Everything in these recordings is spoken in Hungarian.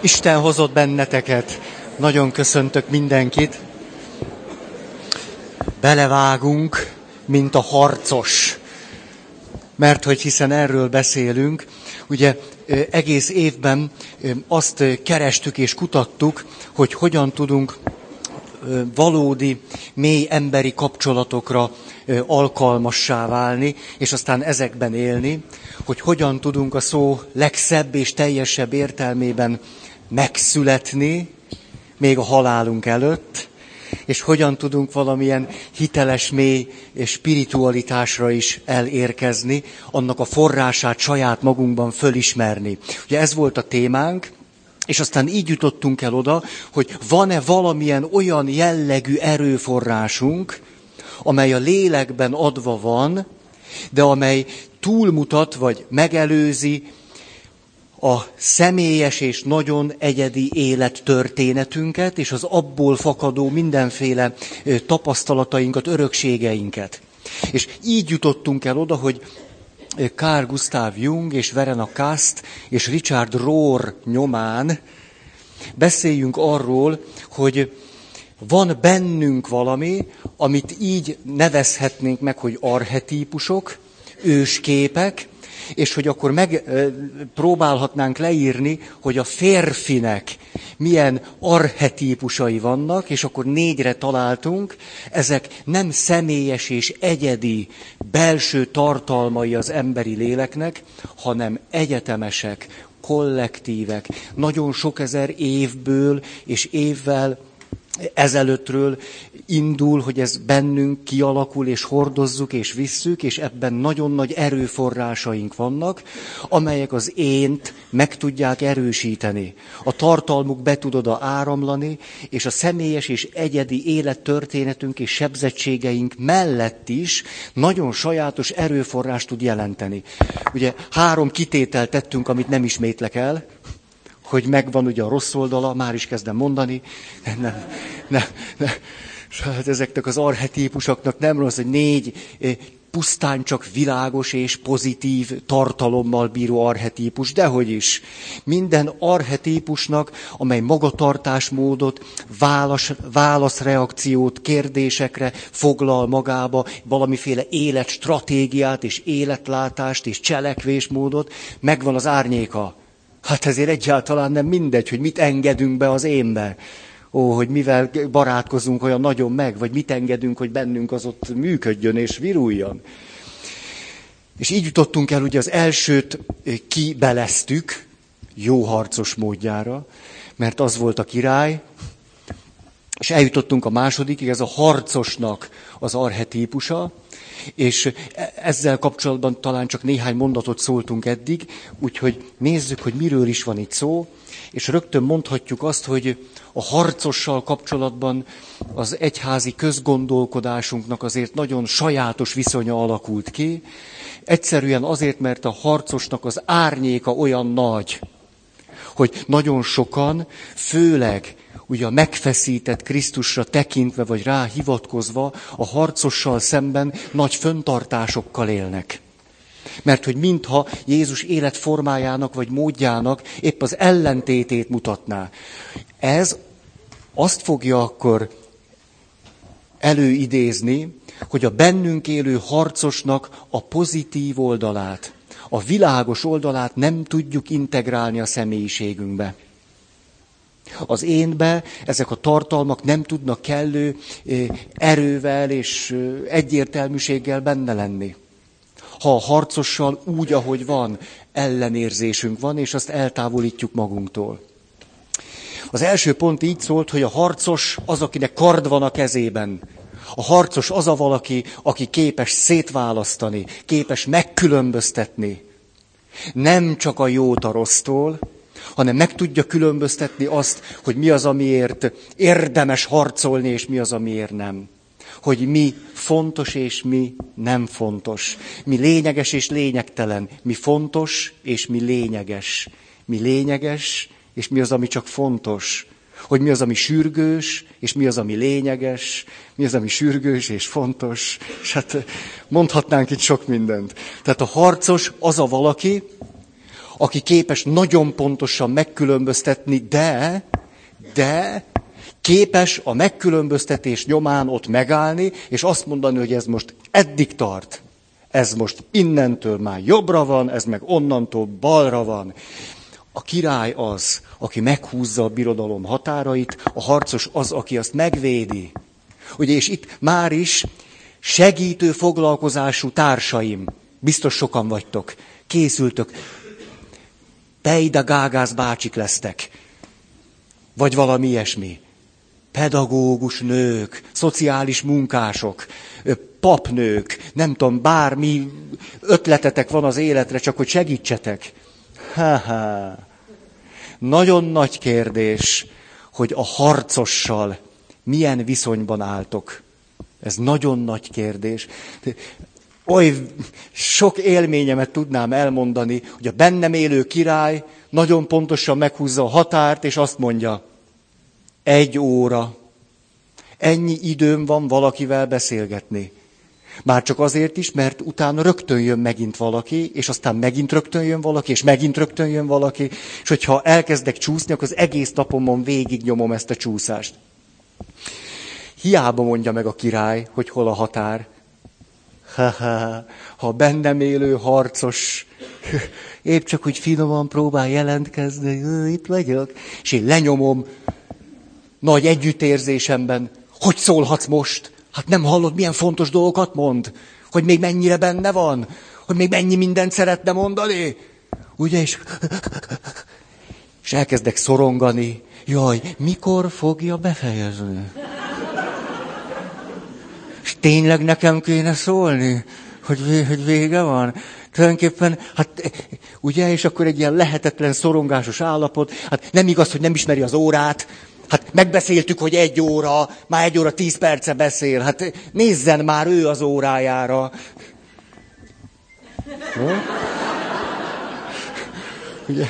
Isten hozott benneteket. Nagyon köszöntök mindenkit. Belevágunk, mint a harcos. Mert hogy hiszen erről beszélünk, ugye egész évben azt kerestük és kutattuk, hogy hogyan tudunk valódi, mély emberi kapcsolatokra alkalmassá válni, és aztán ezekben élni, hogy hogyan tudunk a szó legszebb és teljesebb értelmében megszületni, még a halálunk előtt, és hogyan tudunk valamilyen hiteles, mély spiritualitásra is elérkezni, annak a forrását saját magunkban fölismerni. Ugye ez volt a témánk, és aztán így jutottunk el oda, hogy van-e valamilyen olyan jellegű erőforrásunk, amely a lélekben adva van, de amely túlmutat vagy megelőzi a személyes és nagyon egyedi élettörténetünket, és az abból fakadó mindenféle tapasztalatainkat, örökségeinket. És így jutottunk el oda, hogy Carl Gustav Jung és Verena Kast és Richard Rohr nyomán beszéljünk arról, hogy van bennünk valami, amit így nevezhetnénk meg, hogy arhetípusok, ősképek, és hogy akkor megpróbálhatnánk leírni, hogy a férfinek milyen arhetípusai vannak, és akkor négyre találtunk, ezek nem személyes és egyedi belső tartalmai az emberi léleknek, hanem egyetemesek, kollektívek, nagyon sok ezer évből és évvel ezelőttről indul, hogy ez bennünk kialakul, és hordozzuk, és visszük, és ebben nagyon nagy erőforrásaink vannak, amelyek az ént meg tudják erősíteni. A tartalmuk be tud oda áramlani, és a személyes és egyedi élettörténetünk és sebzettségeink mellett is nagyon sajátos erőforrást tud jelenteni. Ugye három kitételt tettünk, amit nem ismétlek el, hogy megvan ugye a rossz oldala, már is kezdem mondani. Nem, nem, nem, nem. Hát ezeknek az arhetípusoknak nem rossz, hogy négy eh, pusztán csak világos és pozitív tartalommal bíró arhetípus, dehogy is. Minden arhetípusnak, amely magatartásmódot, válasz, válaszreakciót kérdésekre foglal magába, valamiféle életstratégiát és életlátást és cselekvésmódot, megvan az árnyéka. Hát ezért egyáltalán nem mindegy, hogy mit engedünk be az énbe. Ó, hogy mivel barátkozunk olyan nagyon meg, vagy mit engedünk, hogy bennünk az ott működjön és viruljon. És így jutottunk el, ugye az elsőt kibeleztük, jó harcos módjára, mert az volt a király, és eljutottunk a másodikig, ez a harcosnak az arhetípusa, és ezzel kapcsolatban talán csak néhány mondatot szóltunk eddig, úgyhogy nézzük, hogy miről is van itt szó, és rögtön mondhatjuk azt, hogy a harcossal kapcsolatban az egyházi közgondolkodásunknak azért nagyon sajátos viszonya alakult ki. Egyszerűen azért, mert a harcosnak az árnyéka olyan nagy, hogy nagyon sokan, főleg ugye a megfeszített Krisztusra tekintve vagy rá hivatkozva a harcossal szemben nagy föntartásokkal élnek. Mert hogy mintha Jézus életformájának vagy módjának épp az ellentétét mutatná. Ez azt fogja akkor előidézni, hogy a bennünk élő harcosnak a pozitív oldalát, a világos oldalát nem tudjuk integrálni a személyiségünkbe. Az énbe ezek a tartalmak nem tudnak kellő erővel és egyértelműséggel benne lenni. Ha a harcossal úgy, ahogy van, ellenérzésünk van, és azt eltávolítjuk magunktól. Az első pont így szólt, hogy a harcos az, akinek kard van a kezében. A harcos az a valaki, aki képes szétválasztani, képes megkülönböztetni. Nem csak a jót a rossztól, hanem meg tudja különböztetni azt, hogy mi az, amiért érdemes harcolni, és mi az, amiért nem. Hogy mi fontos, és mi nem fontos. Mi lényeges, és lényegtelen. Mi fontos, és mi lényeges. Mi lényeges, és mi az, ami csak fontos. Hogy mi az, ami sürgős, és mi az, ami lényeges, mi az, ami sürgős és fontos. És hát mondhatnánk itt sok mindent. Tehát a harcos az a valaki, aki képes nagyon pontosan megkülönböztetni, de, de képes a megkülönböztetés nyomán ott megállni, és azt mondani, hogy ez most eddig tart. Ez most innentől már jobbra van, ez meg onnantól balra van. A király az, aki meghúzza a birodalom határait, a harcos az, aki azt megvédi. Ugye, és itt már is segítő foglalkozású társaim, biztos sokan vagytok, készültök, Pejda Gágász bácsik lesztek, vagy valami ilyesmi. Pedagógus nők, szociális munkások, papnők, nem tudom, bármi ötletetek van az életre, csak hogy segítsetek. Ha-ha. Nagyon nagy kérdés, hogy a harcossal milyen viszonyban álltok. Ez nagyon nagy kérdés. Oly sok élményemet tudnám elmondani, hogy a bennem élő király nagyon pontosan meghúzza a határt, és azt mondja, egy óra, ennyi időm van valakivel beszélgetni. Már csak azért is, mert utána rögtön jön megint valaki, és aztán megint rögtön jön valaki, és megint rögtön jön valaki, és hogyha elkezdek csúszni, akkor az egész napomon végig nyomom ezt a csúszást. Hiába mondja meg a király, hogy hol a határ. Ha bennem élő harcos épp csak úgy finoman próbál jelentkezni, itt vagyok, és én lenyomom nagy együttérzésemben, hogy szólhatsz most? Hát nem hallod, milyen fontos dolgokat mond? Hogy még mennyire benne van? Hogy még mennyi mindent szeretne mondani? Ugye, és, és elkezdek szorongani. Jaj, mikor fogja befejezni? Tényleg nekem kéne szólni, hogy, hogy vége van? Tulajdonképpen, hát ugye, és akkor egy ilyen lehetetlen szorongásos állapot, hát nem igaz, hogy nem ismeri az órát, Hát megbeszéltük, hogy egy óra, már egy óra tíz perce beszél. Hát nézzen már ő az órájára. Ugye,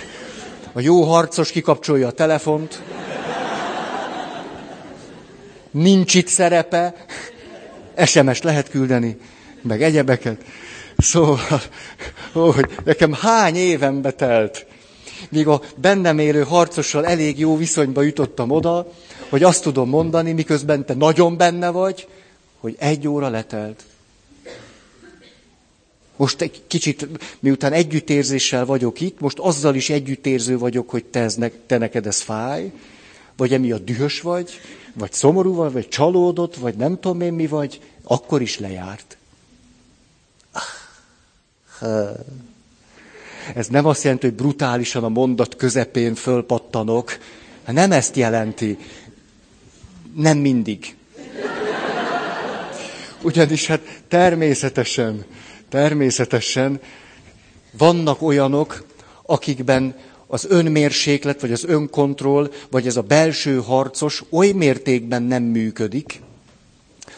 a jó harcos kikapcsolja a telefont. Nincs itt szerepe. SMS lehet küldeni, meg egyebeket. Szóval, hogy nekem hány évem betelt, míg a bennem élő harcossal elég jó viszonyba jutottam oda, hogy azt tudom mondani, miközben te nagyon benne vagy, hogy egy óra letelt. Most egy kicsit, miután együttérzéssel vagyok itt, most azzal is együttérző vagyok, hogy te, ez ne, te neked ez fáj, vagy emiatt dühös vagy, vagy szomorú vagy, vagy csalódott, vagy nem tudom én mi vagy, akkor is lejárt. Ez nem azt jelenti, hogy brutálisan a mondat közepén fölpattanok. Nem ezt jelenti. Nem mindig. Ugyanis hát természetesen, természetesen vannak olyanok, akikben az önmérséklet, vagy az önkontroll, vagy ez a belső harcos oly mértékben nem működik,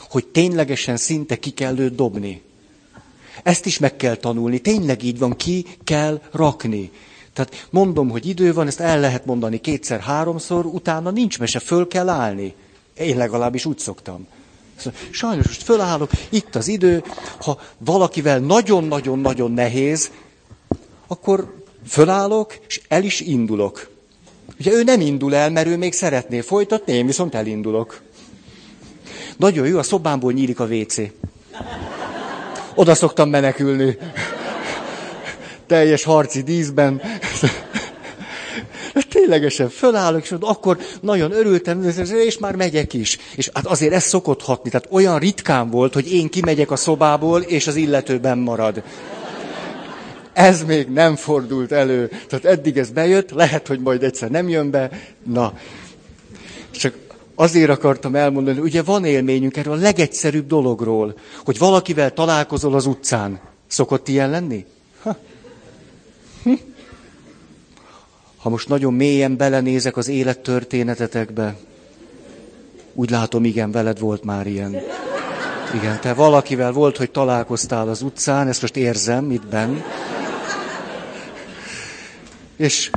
hogy ténylegesen szinte ki kell őt dobni. Ezt is meg kell tanulni. Tényleg így van, ki kell rakni. Tehát mondom, hogy idő van, ezt el lehet mondani kétszer-háromszor, utána nincs mese, föl kell állni. Én legalábbis úgy szoktam. Sajnos most fölállok, itt az idő, ha valakivel nagyon-nagyon-nagyon nehéz, akkor fölállok, és el is indulok. Ugye ő nem indul el, mert ő még szeretné folytatni, én viszont elindulok. Nagyon jó, a szobámból nyílik a WC. Oda szoktam menekülni. Teljes harci díszben. Ténylegesen fölállok, és akkor nagyon örültem, és már megyek is. És hát azért ez szokott hatni. Tehát olyan ritkán volt, hogy én kimegyek a szobából, és az illetőben marad. Ez még nem fordult elő. Tehát eddig ez bejött, lehet, hogy majd egyszer nem jön be. Na, csak azért akartam elmondani, ugye van élményünk erről a legegyszerűbb dologról, hogy valakivel találkozol az utcán. Szokott ilyen lenni? Ha. Hm. Most nagyon mélyen belenézek az élettörténetetekbe, úgy látom, igen, veled volt már ilyen. Igen, te valakivel volt, hogy találkoztál az utcán, ezt most érzem itt benn. És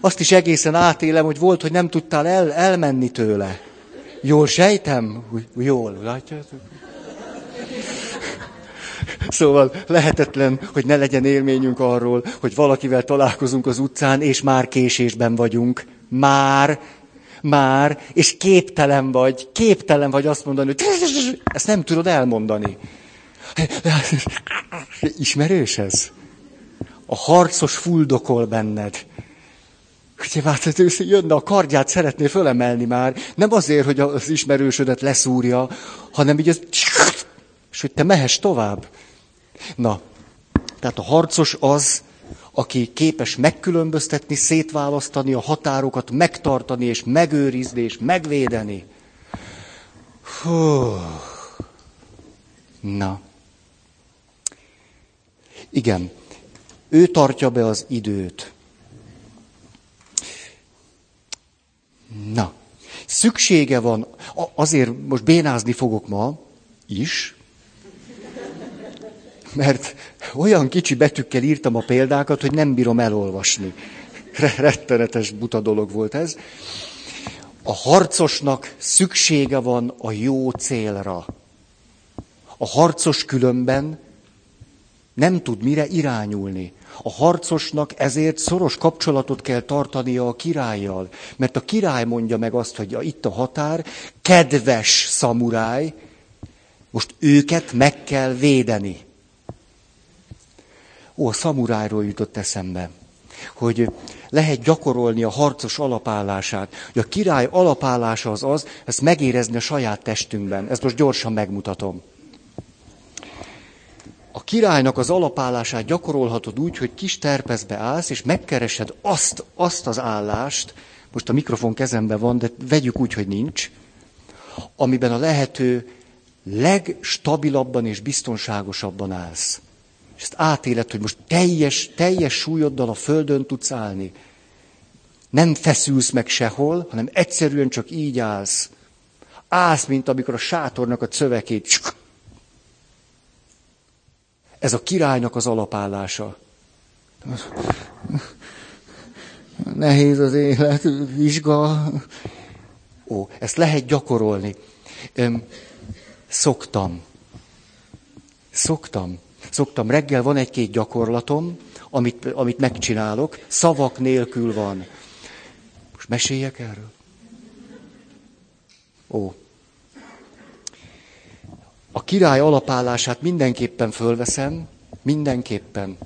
azt is egészen átélem, hogy volt, hogy nem tudtál el, elmenni tőle. Jól sejtem? Jól, látjátok? Szóval lehetetlen, hogy ne legyen élményünk arról, hogy valakivel találkozunk az utcán, és már késésben vagyunk. Már, már, és képtelen vagy, képtelen vagy azt mondani, hogy ezt nem tudod elmondani. Ismerős ez? A harcos fuldokol benned. Ugye, hát jönne a kardját, szeretné fölemelni már. Nem azért, hogy az ismerősödet leszúrja, hanem így az... És hogy te mehess tovább. Na, tehát a harcos az, aki képes megkülönböztetni, szétválasztani a határokat, megtartani és megőrizni és megvédeni. Hú. Na. Igen, ő tartja be az időt. Na, szüksége van, azért most bénázni fogok ma is, mert olyan kicsi betűkkel írtam a példákat, hogy nem bírom elolvasni. Rettenetes buta dolog volt ez. A harcosnak szüksége van a jó célra. A harcos különben nem tud mire irányulni. A harcosnak ezért szoros kapcsolatot kell tartania a királlyal, mert a király mondja meg azt, hogy itt a határ, kedves szamuráj, most őket meg kell védeni. Ó, a szamurájról jutott eszembe, hogy lehet gyakorolni a harcos alapállását. Hogy a király alapállása az az, ezt megérezni a saját testünkben. Ezt most gyorsan megmutatom. Királynak az alapállását gyakorolhatod úgy, hogy kis terpezbe állsz, és megkeresed azt, azt az állást, most a mikrofon kezemben van, de vegyük úgy, hogy nincs, amiben a lehető legstabilabban és biztonságosabban állsz. És ezt átéled, hogy most teljes, teljes súlyoddal a földön tudsz állni. Nem feszülsz meg sehol, hanem egyszerűen csak így állsz. Állsz, mint amikor a sátornak a cövekét. Ez a királynak az alapállása. Nehéz az élet, vizsga. Ó, ezt lehet gyakorolni. Szoktam. Szoktam. Szoktam, reggel van egy-két gyakorlatom, amit, amit megcsinálok, szavak nélkül van. Most meséljek erről? Ó. A király alapállását mindenképpen fölveszem, mindenképpen.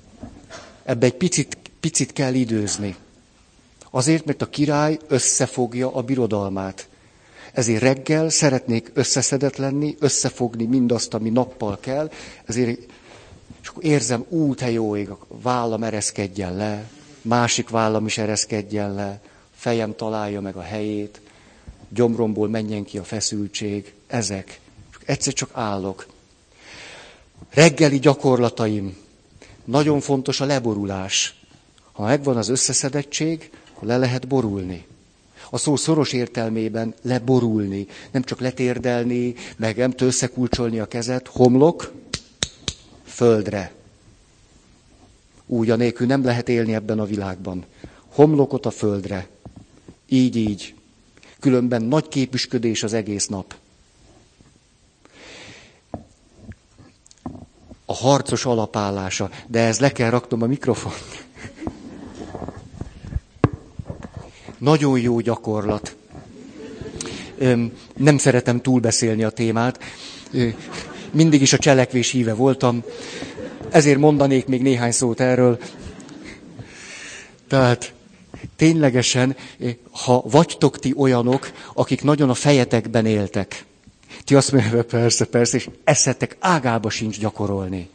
Ebbe egy picit, picit kell időzni. Azért, mert a király összefogja a birodalmát. Ezért reggel szeretnék összeszedett lenni, összefogni mindazt, ami nappal kell, ezért és akkor érzem, ú, te jó ég, vállam ereszkedjen le, másik vállam is ereszkedjen le, fejem találja meg a helyét, gyomromból menjen ki a feszültség, ezek. Egyszer csak állok. Reggeli gyakorlataim. Nagyon fontos a leborulás. Ha megvan az összeszedettség, akkor le lehet borulni. A szó szoros értelmében leborulni, nem csak letérdelni, meg nem összekulcsolni a kezet, homlok, földre. Úgy anélkül nem lehet élni ebben a világban. Homlokot a földre. Így, így. Különben nagy képüsködés az egész nap. Harcos alapállása. De ez le kell raknom a mikrofont. Nagyon jó gyakorlat. Nem szeretem túlbeszélni a témát mindig is a cselekvés híve voltam, ezért mondanék még néhány szót erről. Tehát ténylegesen, ha vagytok ti olyanok, akik nagyon a fejetekben éltek, ti azt mondjátok, persze, persze, és eszetek ágába sincs gyakorolni.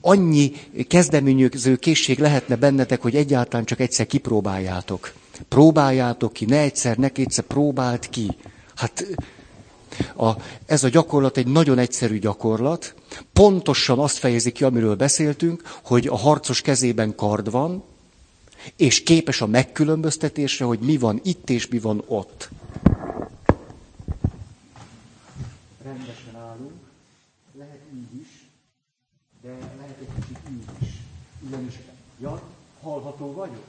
Annyi kezdeményező készség lehetne bennetek, hogy egyáltalán csak egyszer kipróbáljátok. Próbáljátok ki, ne egyszer, ne kétszer, próbált ki. Hát a, ez a gyakorlat egy nagyon egyszerű gyakorlat, pontosan azt fejezi ki, amiről beszéltünk, hogy a harcos kezében kard van, és képes a megkülönböztetésre, hogy mi van itt és mi van ott. Ja, hallható vagyok?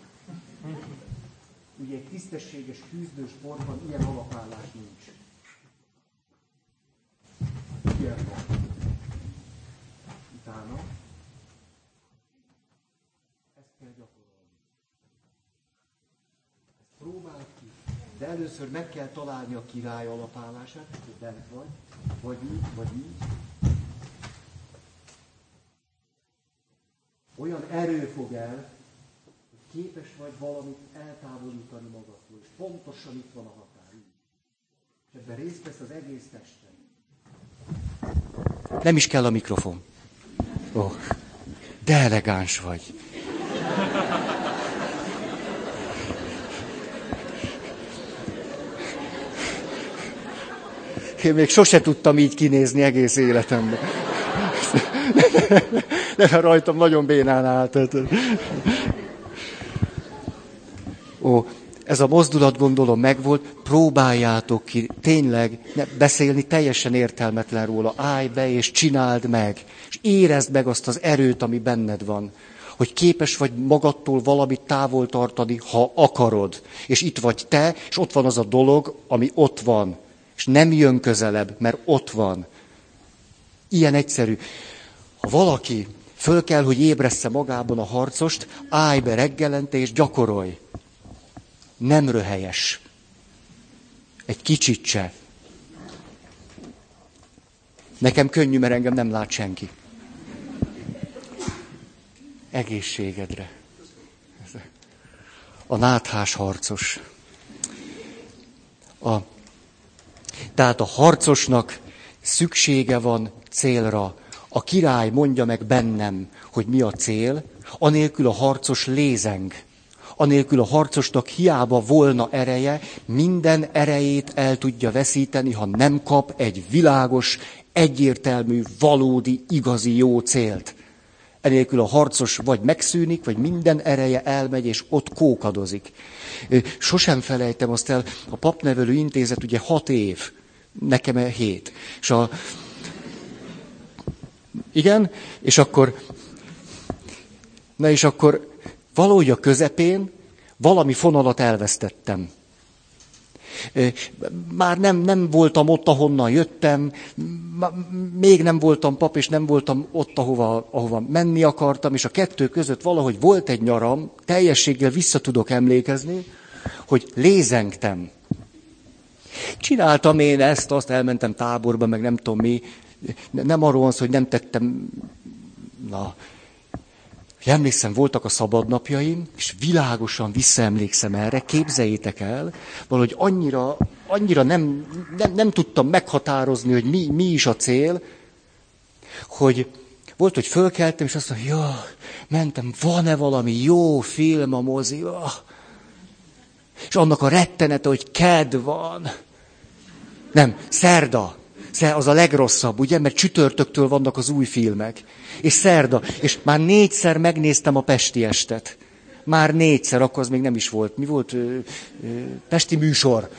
Ugye egy tisztességes, küzdős borban ilyen alapállás nincs. Ilyen van. Utána ezt kell gyakorolni. Ezt próbáld ki. De először meg kell találni a király alapállását, hogy bent vagy, vagy így, vagy így, Olyan erő fog el, hogy képes vagy valamit eltávolítani magadtól. És pontosan itt van a határ. És ebben részt vesz az egész testem. Nem is kell a mikrofon. Oh, de elegáns vagy. Én még sose tudtam így kinézni egész életemben. De rajtam nagyon bénán állt. Ó, ez a mozdulat gondolom megvolt, próbáljátok ki, tényleg ne, beszélni teljesen értelmetlen róla. Állj be és csináld meg, és érezd meg azt az erőt, ami benned van. Hogy képes vagy magadtól valamit távol tartani, ha akarod. És itt vagy te, és ott van az a dolog, ami ott van. És nem jön közelebb, mert ott van. Ilyen egyszerű. Ha valaki föl kell, hogy ébressze magában a harcost, állj be reggelente és gyakorolj nem röhelyes. Egy kicsit se. Nekem könnyű, mert engem nem lát senki. Egészségedre. A náthás harcos. A, tehát a harcosnak szüksége van célra. A király mondja meg bennem, hogy mi a cél, anélkül a harcos lézeng anélkül a harcosnak hiába volna ereje, minden erejét el tudja veszíteni, ha nem kap egy világos, egyértelmű, valódi, igazi jó célt. Enélkül a harcos vagy megszűnik, vagy minden ereje elmegy, és ott kókadozik. Sosem felejtem azt el, a papnevelő intézet ugye hat év, nekem e hét. És a... Igen, és akkor... Na és akkor Valahogy a közepén valami fonalat elvesztettem. Már nem, nem voltam ott, ahonnan jöttem, még nem voltam pap, és nem voltam ott, ahova, ahova menni akartam, és a kettő között valahogy volt egy nyaram, teljességgel vissza tudok emlékezni, hogy lézengtem. Csináltam én ezt, azt elmentem táborba, meg nem tudom mi. Nem arról van szó, hogy nem tettem, na, emlékszem, voltak a szabadnapjaim, és világosan visszaemlékszem erre, képzeljétek el, valahogy annyira, annyira nem, nem, nem tudtam meghatározni, hogy mi, mi is a cél, hogy volt, hogy fölkeltem, és azt mondtam, ja, mentem, van-e valami jó film a mozi? Oh. És annak a rettenete, hogy ked van. Nem, szerda. Az a legrosszabb, ugye? Mert csütörtöktől vannak az új filmek. És szerda. És már négyszer megnéztem a Pesti estet. Már négyszer, akkor az még nem is volt. Mi volt? Ö, ö, Pesti műsor.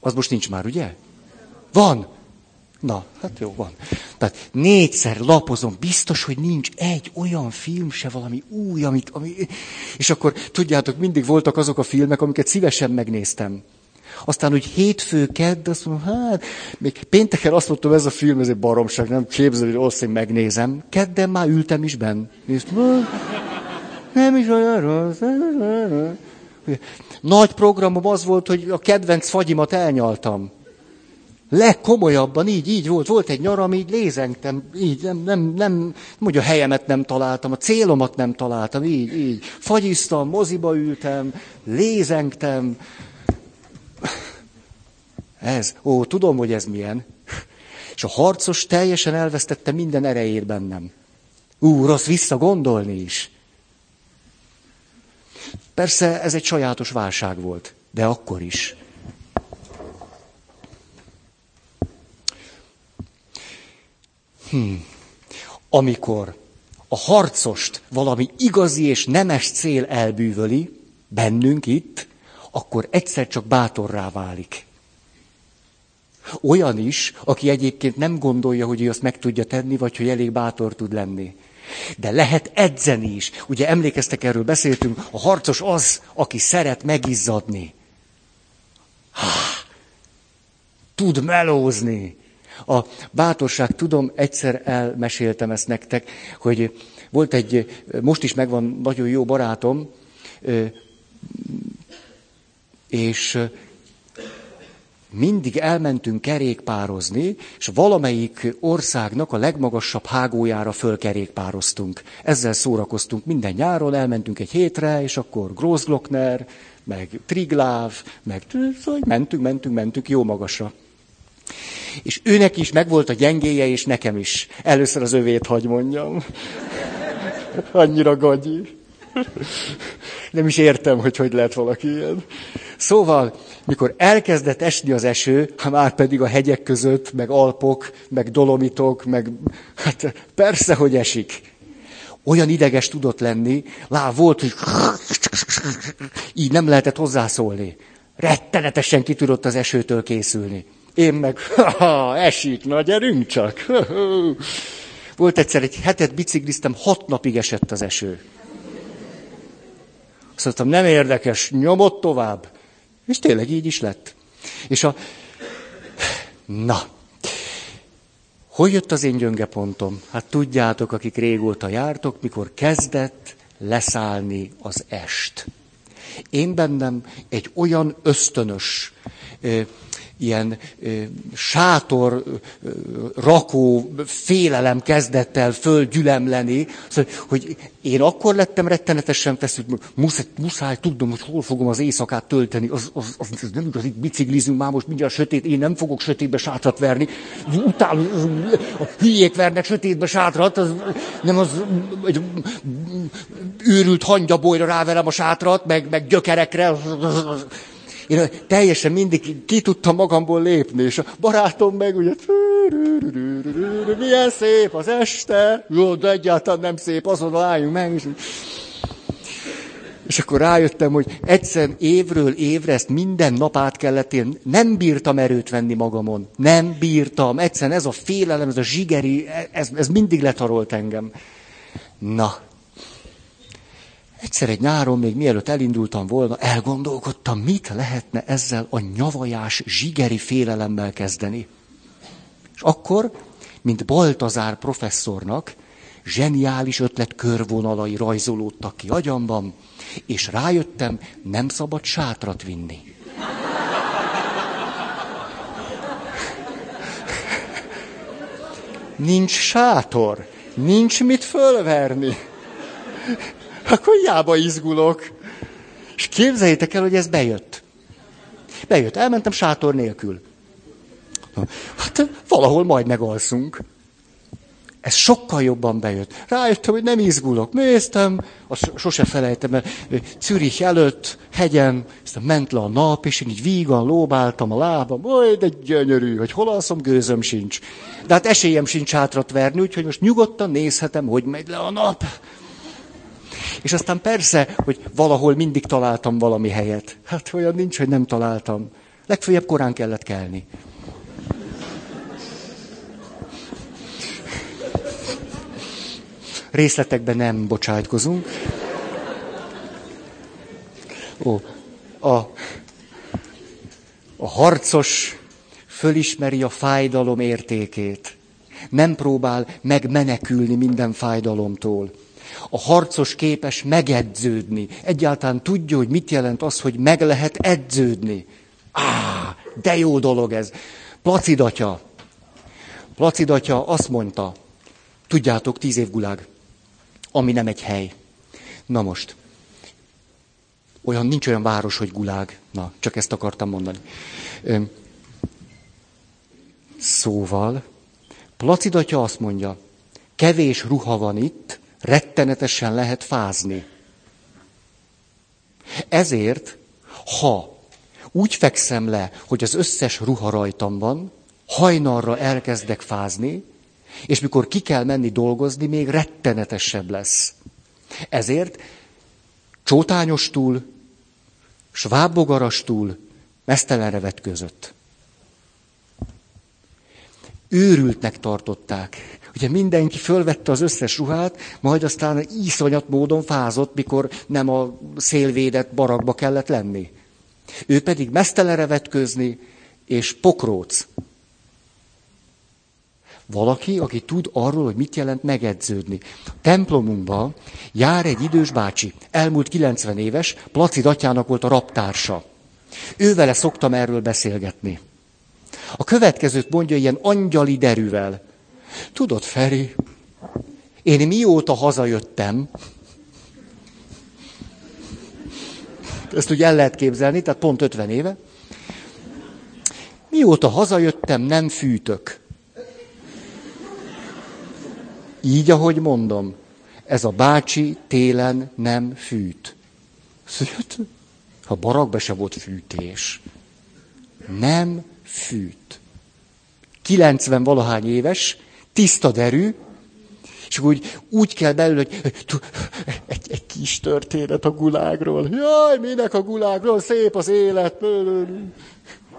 Az most nincs már, ugye? Van. Na, hát jó, van. Tehát négyszer lapozom, biztos, hogy nincs egy olyan film se valami új, amit, ami... És akkor, tudjátok, mindig voltak azok a filmek, amiket szívesen megnéztem. Aztán, hogy hétfő, kedd, azt mondom, hát, még pénteken azt mondtam, ez a film, ez egy baromság, nem képzelő, hogy én megnézem. Kedden már ültem is benn. Néztem, nem is olyan rossz. Nagy programom az volt, hogy a kedvenc fagyimat elnyaltam. Legkomolyabban, így, így volt. Volt egy nyaram, így lézengtem, így, nem, nem, nem, hogy a helyemet nem találtam, a célomat nem találtam, így, így. Fagyiztam, moziba ültem, lézengtem, ez, ó, tudom, hogy ez milyen. És a harcos teljesen elvesztette minden erejét bennem. Ú, rossz visszagondolni is. Persze ez egy sajátos válság volt, de akkor is. Hmm. Amikor a harcost valami igazi és nemes cél elbűvöli, bennünk itt, akkor egyszer csak bátorrá válik. Olyan is, aki egyébként nem gondolja, hogy ő azt meg tudja tenni, vagy hogy elég bátor tud lenni. De lehet edzeni is. Ugye emlékeztek, erről beszéltünk, a harcos az, aki szeret megizzadni. Há, tud melózni. A bátorság, tudom, egyszer elmeséltem ezt nektek, hogy volt egy, most is megvan nagyon jó barátom, és mindig elmentünk kerékpározni, és valamelyik országnak a legmagasabb hágójára fölkerékpároztunk. Ezzel szórakoztunk minden nyáron, elmentünk egy hétre, és akkor Grossglockner, meg Trigláv, meg mentünk, mentünk, mentünk jó magasra. És őnek is megvolt a gyengéje, és nekem is. Először az övét hagy mondjam. Annyira gagyi. Nem is értem, hogy hogy lehet valaki ilyen. Szóval, mikor elkezdett esni az eső, ha már pedig a hegyek között, meg Alpok, meg Dolomitok, meg hát persze, hogy esik. Olyan ideges tudott lenni, lá volt, hogy így nem lehetett hozzászólni. Rettenetesen ki tudott az esőtől készülni. Én meg, ha, esik, na gyerünk csak. Volt egyszer egy hetet bicikliztem, hat napig esett az eső. Azt mondtam, nem érdekes, nyomott tovább. És tényleg így is lett. És a... Na, hogy jött az én gyönge? Hát tudjátok, akik régóta jártok, mikor kezdett leszállni az est. Én bennem egy olyan ösztönös, ilyen sátor rakó félelem kezdett el földgyülemleni, szóval, hogy én akkor lettem rettenetesen feszült, muszáj, muszáj tudnom, hogy hol fogom az éjszakát tölteni, az, az, az, az nem igaz, itt biciklizünk már most mindjárt sötét, én nem fogok sötétbe sátrat verni, utána a hülyék vernek sötétbe sátrat, az, nem az egy őrült hangyabolyra ráverem a sátrat, meg, meg gyökerekre, az, az, az, én teljesen mindig ki tudtam magamból lépni, és a barátom meg ugye, milyen szép az este, jó, de egyáltalán nem szép, azon álljunk meg, és, és akkor rájöttem, hogy egyszer évről évre ezt minden nap át kellett élni. Nem bírtam erőt venni magamon. Nem bírtam. Egyszerűen ez a félelem, ez a zsigeri, ez, ez mindig letarolt engem. Na, Egyszer egy nyáron, még mielőtt elindultam volna, elgondolkodtam, mit lehetne ezzel a nyavajás, zsigeri félelemmel kezdeni. És akkor, mint Baltazár professzornak, zseniális ötlet körvonalai rajzolódtak ki agyamban, és rájöttem, nem szabad sátrat vinni. Nincs sátor, nincs mit fölverni akkor hiába izgulok. És képzeljétek el, hogy ez bejött. Bejött. Elmentem sátor nélkül. Hát valahol majd megalszunk. Ez sokkal jobban bejött. Rájöttem, hogy nem izgulok. Néztem, azt sose felejtem el, Zürich előtt, hegyen, aztán ment le a nap, és én így vígan lóbáltam a lábam. Oly, de gyönyörű, hogy hol alszom, gőzöm sincs. De hát esélyem sincs hátrat verni, úgyhogy most nyugodtan nézhetem, hogy megy le a nap. És aztán persze, hogy valahol mindig találtam valami helyet. Hát olyan nincs, hogy nem találtam. Legfőjebb korán kellett kelni. Részletekben nem bocsájtkozunk. Ó, a, a harcos fölismeri a fájdalom értékét. Nem próbál megmenekülni minden fájdalomtól. A harcos képes megedződni. Egyáltalán tudja, hogy mit jelent az, hogy meg lehet edződni. Á, de jó dolog ez. Placid atya. Placid atya azt mondta, tudjátok, tíz év gulág, ami nem egy hely. Na most, olyan, nincs olyan város, hogy gulág. Na, csak ezt akartam mondani. Szóval, Placid atya azt mondja, kevés ruha van itt, rettenetesen lehet fázni. Ezért, ha úgy fekszem le, hogy az összes ruha rajtam van, hajnalra elkezdek fázni, és mikor ki kell menni dolgozni, még rettenetesebb lesz. Ezért csótányostul, svábbogarastul, mesztelenre vetközött. Őrültnek tartották. Ugye mindenki fölvette az összes ruhát, majd aztán iszonyat módon fázott, mikor nem a szélvédett barakba kellett lenni. Ő pedig mesztelere vetközni, és pokróc. Valaki, aki tud arról, hogy mit jelent megedződni. A templomunkban jár egy idős bácsi, elmúlt 90 éves, Placid atyának volt a raptársa. Ővele szoktam erről beszélgetni. A következőt mondja ilyen angyali derűvel. Tudod, Feri, én mióta hazajöttem, ezt úgy el lehet képzelni, tehát pont 50 éve, mióta hazajöttem, nem fűtök. Így, ahogy mondom, ez a bácsi télen nem fűt. Ha barakba se volt fűtés. Nem fűt. 90 valahány éves, tiszta derű, és úgy, úgy kell belül, hogy egy, egy kis történet a gulágról. Jaj, minek a gulágról, szép az élet.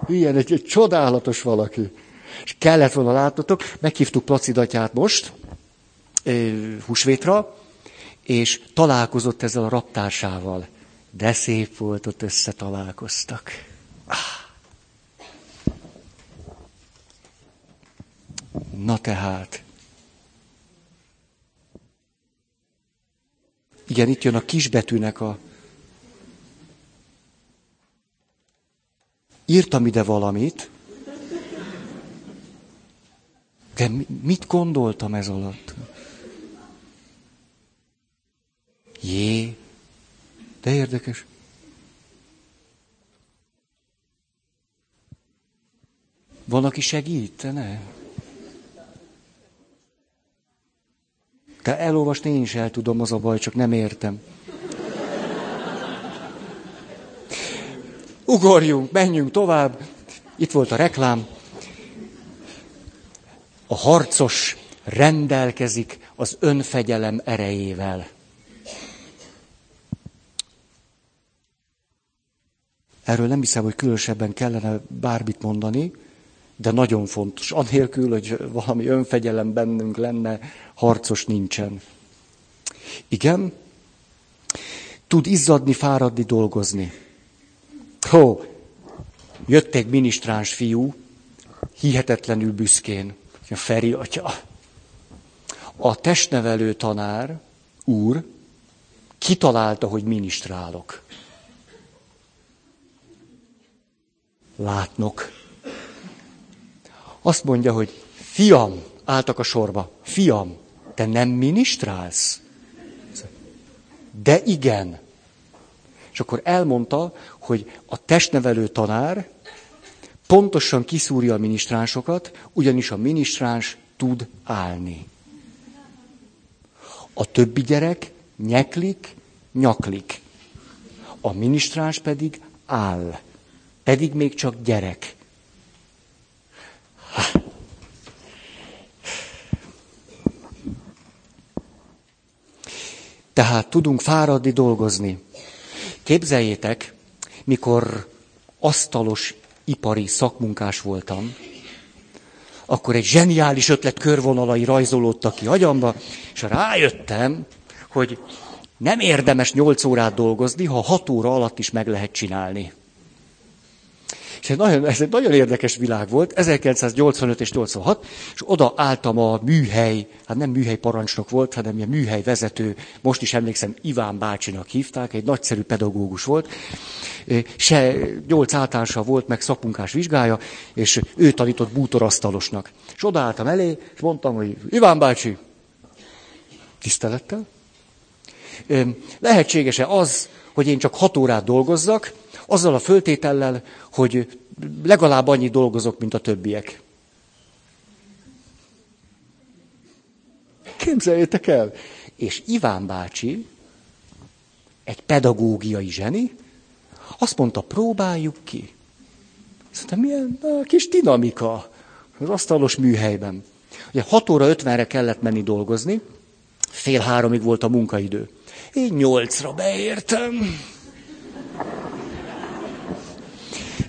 Ilyen, egy, egy csodálatos valaki. És kellett volna látnotok, meghívtuk Placidatyát most, húsvétra, és találkozott ezzel a raptársával. De szép volt, ott összetalálkoztak. Ah. Na tehát. Igen, itt jön a kisbetűnek a... Írtam ide valamit, de mit gondoltam ez alatt? Jé, de érdekes. Van, aki segítene? Te elolvasni én is el tudom, az a baj, csak nem értem. Ugorjunk, menjünk tovább. Itt volt a reklám. A harcos rendelkezik az önfegyelem erejével. Erről nem hiszem, hogy különösebben kellene bármit mondani, de nagyon fontos. Anélkül, hogy valami önfegyelem bennünk lenne, harcos nincsen. Igen, tud izzadni, fáradni, dolgozni. Hó, jött egy minisztráns fiú, hihetetlenül büszkén, a Feri atya. A testnevelő tanár, úr, kitalálta, hogy minisztrálok. Látnok. Azt mondja, hogy fiam, álltak a sorba, fiam, te nem minisztrálsz? De igen. És akkor elmondta, hogy a testnevelő tanár pontosan kiszúrja a minisztránsokat, ugyanis a minisztráns tud állni. A többi gyerek nyeklik, nyaklik. A minisztráns pedig áll. Pedig még csak gyerek. Tehát tudunk fáradni, dolgozni. Képzeljétek, mikor asztalos ipari szakmunkás voltam, akkor egy zseniális ötlet körvonalai rajzolódtak ki agyamba, és rájöttem, hogy nem érdemes nyolc órát dolgozni, ha hat óra alatt is meg lehet csinálni. És egy nagyon, ez egy nagyon érdekes világ volt, 1985 és 86, és oda álltam a műhely, hát nem műhely parancsnok volt, hanem ilyen műhely vezető, most is emlékszem, Iván bácsinak hívták, egy nagyszerű pedagógus volt, se nyolc általánosa volt, meg szakmunkás vizsgája, és ő tanított bútorasztalosnak. És odaálltam elé, és mondtam, hogy Iván bácsi, tisztelettel, lehetséges-e az, hogy én csak hat órát dolgozzak, azzal a föltétellel, hogy legalább annyi dolgozok, mint a többiek. Képzeljétek el! És Iván bácsi, egy pedagógiai zseni, azt mondta, próbáljuk ki. Szerintem milyen na, kis dinamika az asztalos műhelyben. Ugye 6 óra 50-re kellett menni dolgozni, fél háromig volt a munkaidő. Én nyolcra beértem.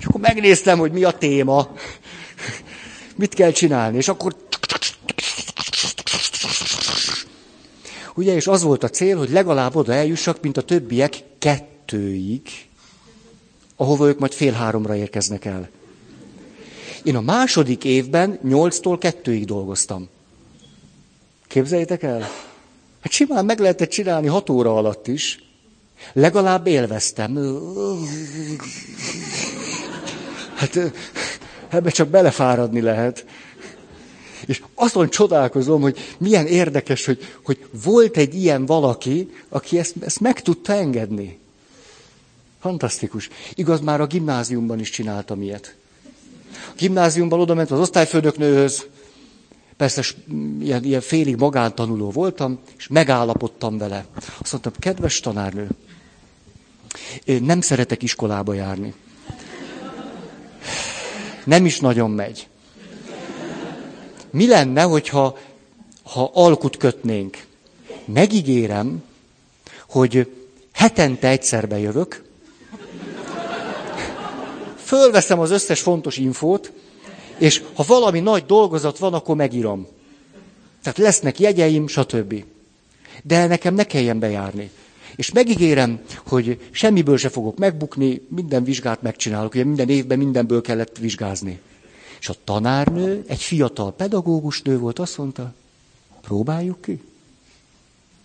És akkor megnéztem, hogy mi a téma, mit kell csinálni, és akkor... Ugye, és az volt a cél, hogy legalább oda eljussak, mint a többiek kettőig, ahova ők majd fél háromra érkeznek el. Én a második évben nyolctól kettőig dolgoztam. Képzeljétek el? Hát simán meg lehetett csinálni hat óra alatt is. Legalább élveztem. Hát ebbe csak belefáradni lehet. És azon csodálkozom, hogy milyen érdekes, hogy, hogy volt egy ilyen valaki, aki ezt, ezt meg tudta engedni. Fantasztikus. Igaz, már a gimnáziumban is csináltam ilyet. A gimnáziumban oda ment az osztályfőnöknőhöz, persze ilyen, ilyen félig magántanuló voltam, és megállapodtam vele. Azt mondtam, kedves tanárnő, én nem szeretek iskolába járni. Nem is nagyon megy. Mi lenne, hogyha ha alkut kötnénk? Megígérem, hogy hetente egyszer bejövök, fölveszem az összes fontos infót, és ha valami nagy dolgozat van, akkor megírom. Tehát lesznek jegyeim, stb. De nekem ne kelljen bejárni. És megígérem, hogy semmiből se fogok megbukni, minden vizsgát megcsinálok. Ugye minden évben mindenből kellett vizsgázni. És a tanárnő, egy fiatal pedagógus nő volt, azt mondta, próbáljuk ki.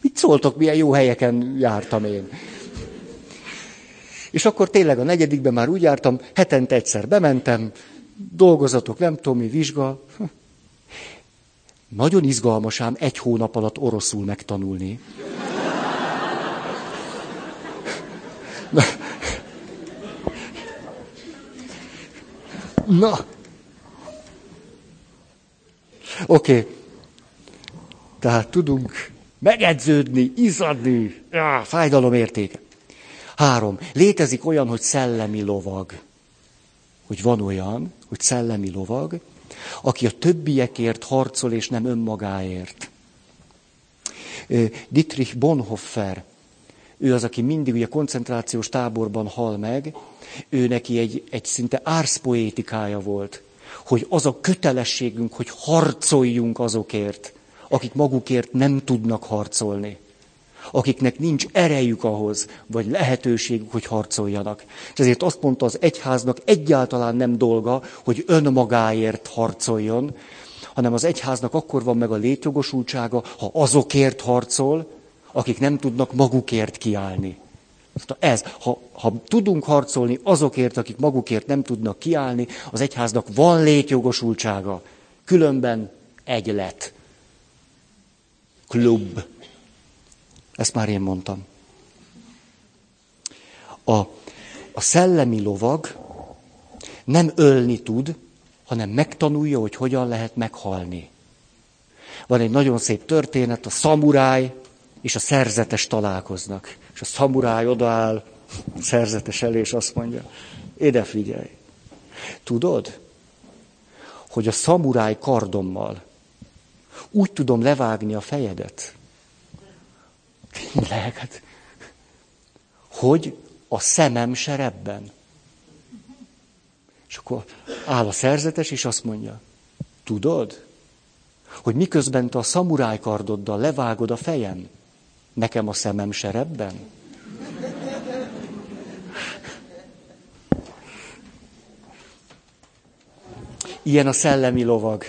Mit szóltok, milyen jó helyeken jártam én. És akkor tényleg a negyedikben már úgy jártam, hetente egyszer bementem, dolgozatok, nem tudom mi, vizsga. Nagyon izgalmas ám egy hónap alatt oroszul megtanulni. Na. Oké. Tehát tudunk megedződni, izadni, ah, fájdalom értéke. Három. Létezik olyan, hogy szellemi lovag. Hogy van olyan, hogy szellemi lovag, aki a többiekért harcol, és nem önmagáért. Dietrich Bonhoeffer, ő az, aki mindig ugye koncentrációs táborban hal meg, ő neki egy, egy szinte árszpoétikája volt, hogy az a kötelességünk, hogy harcoljunk azokért, akik magukért nem tudnak harcolni akiknek nincs erejük ahhoz, vagy lehetőségük, hogy harcoljanak. És ezért azt mondta, az egyháznak egyáltalán nem dolga, hogy önmagáért harcoljon, hanem az egyháznak akkor van meg a létjogosultsága, ha azokért harcol, akik nem tudnak magukért kiállni. Ez, ha, ha tudunk harcolni azokért, akik magukért nem tudnak kiállni, az egyháznak van létjogosultsága. Különben egylet. Klub. Ezt már én mondtam. A, a szellemi lovag nem ölni tud, hanem megtanulja, hogy hogyan lehet meghalni. Van egy nagyon szép történet, a szamuráj és a szerzetes találkoznak. És a szamuráj odaáll a szerzetes elé, és azt mondja, ide figyelj, tudod, hogy a szamuráj kardommal úgy tudom levágni a fejedet, Tényleg, hát, hogy a szemem serebben. És akkor áll a szerzetes, és azt mondja, tudod, hogy miközben te a szamurájkardoddal levágod a fejem, nekem a szemem serebben? Ilyen a szellemi lovag.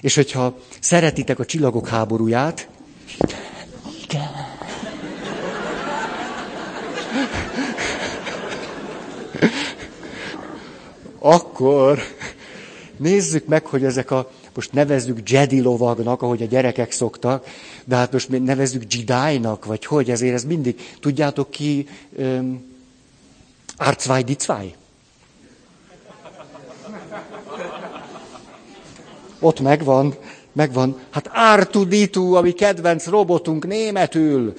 És hogyha szeretitek a csillagok háborúját, igen, akkor nézzük meg, hogy ezek a, most nevezzük Jedi lovagnak, ahogy a gyerekek szoktak, de hát most nevezzük Jedi-nak, vagy hogy, ezért ez mindig, tudjátok ki, um, Arzwei die zwei. Ott megvan, megvan. Hát Artuditu, ami kedvenc robotunk németül.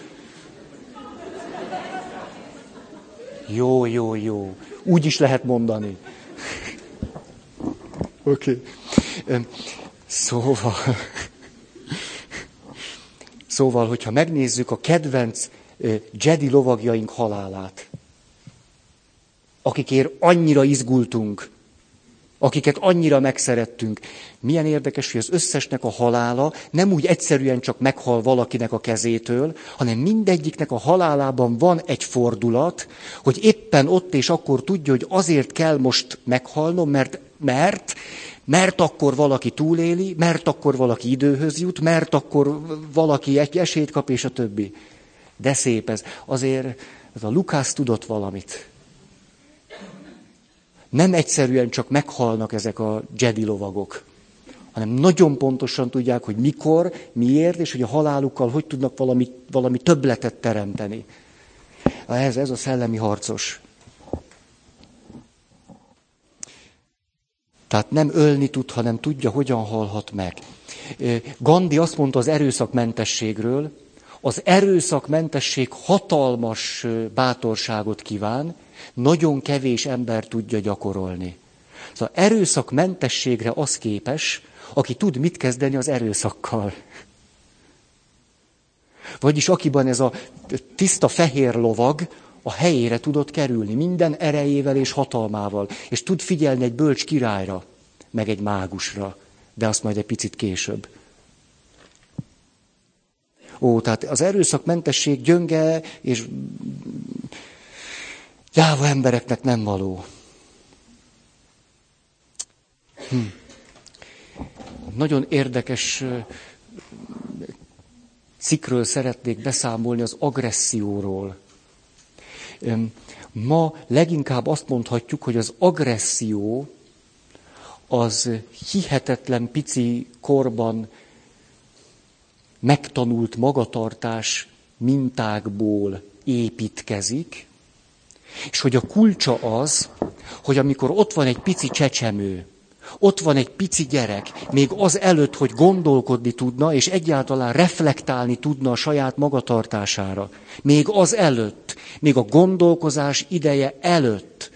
Jó, jó, jó. Úgy is lehet mondani. Oké. Okay. Szóval, szóval, hogyha megnézzük a kedvenc Jedi lovagjaink halálát, akikért annyira izgultunk, akiket annyira megszerettünk. Milyen érdekes, hogy az összesnek a halála nem úgy egyszerűen csak meghal valakinek a kezétől, hanem mindegyiknek a halálában van egy fordulat, hogy éppen ott és akkor tudja, hogy azért kell most meghalnom, mert, mert, mert akkor valaki túléli, mert akkor valaki időhöz jut, mert akkor valaki egy esélyt kap, és a többi. De szép ez. Azért ez a Lukász tudott valamit nem egyszerűen csak meghalnak ezek a Jedi lovagok, hanem nagyon pontosan tudják, hogy mikor, miért, és hogy a halálukkal hogy tudnak valami, valami többletet teremteni. Ez, ez a szellemi harcos. Tehát nem ölni tud, hanem tudja, hogyan halhat meg. Gandhi azt mondta az erőszakmentességről, az erőszakmentesség hatalmas bátorságot kíván, nagyon kevés ember tudja gyakorolni. Szóval erőszakmentességre az képes, aki tud mit kezdeni az erőszakkal. Vagyis akiban ez a tiszta fehér lovag a helyére tudott kerülni, minden erejével és hatalmával, és tud figyelni egy bölcs királyra, meg egy mágusra, de azt majd egy picit később. Ó, tehát az erőszakmentesség gyönge és gyáva embereknek nem való. Hm. Nagyon érdekes cikről szeretnék beszámolni az agresszióról. Ma leginkább azt mondhatjuk, hogy az agresszió az hihetetlen pici korban megtanult magatartás mintákból építkezik, és hogy a kulcsa az, hogy amikor ott van egy pici csecsemő, ott van egy pici gyerek, még az előtt, hogy gondolkodni tudna, és egyáltalán reflektálni tudna a saját magatartására. Még az előtt, még a gondolkozás ideje előtt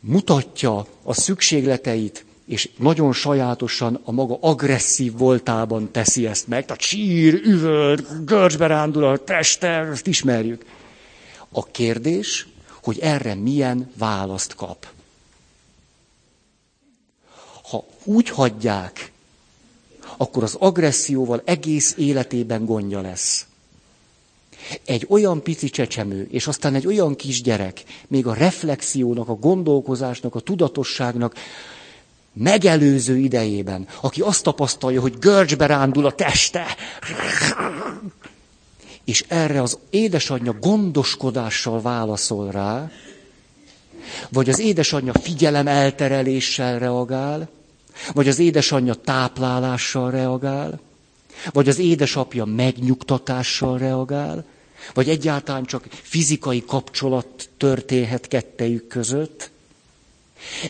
mutatja a szükségleteit, és nagyon sajátosan a maga agresszív voltában teszi ezt meg. Tehát sír, üvölt, görcsbe rándul a teste, ezt ismerjük. A kérdés, hogy erre milyen választ kap. Ha úgy hagyják, akkor az agresszióval egész életében gondja lesz. Egy olyan pici csecsemő, és aztán egy olyan kisgyerek, még a reflexiónak, a gondolkozásnak, a tudatosságnak megelőző idejében, aki azt tapasztalja, hogy görcsbe rándul a teste, és erre az édesanyja gondoskodással válaszol rá, vagy az édesanyja figyelem eltereléssel reagál, vagy az édesanyja táplálással reagál, vagy az édesapja megnyugtatással reagál, vagy egyáltalán csak fizikai kapcsolat történhet kettejük között.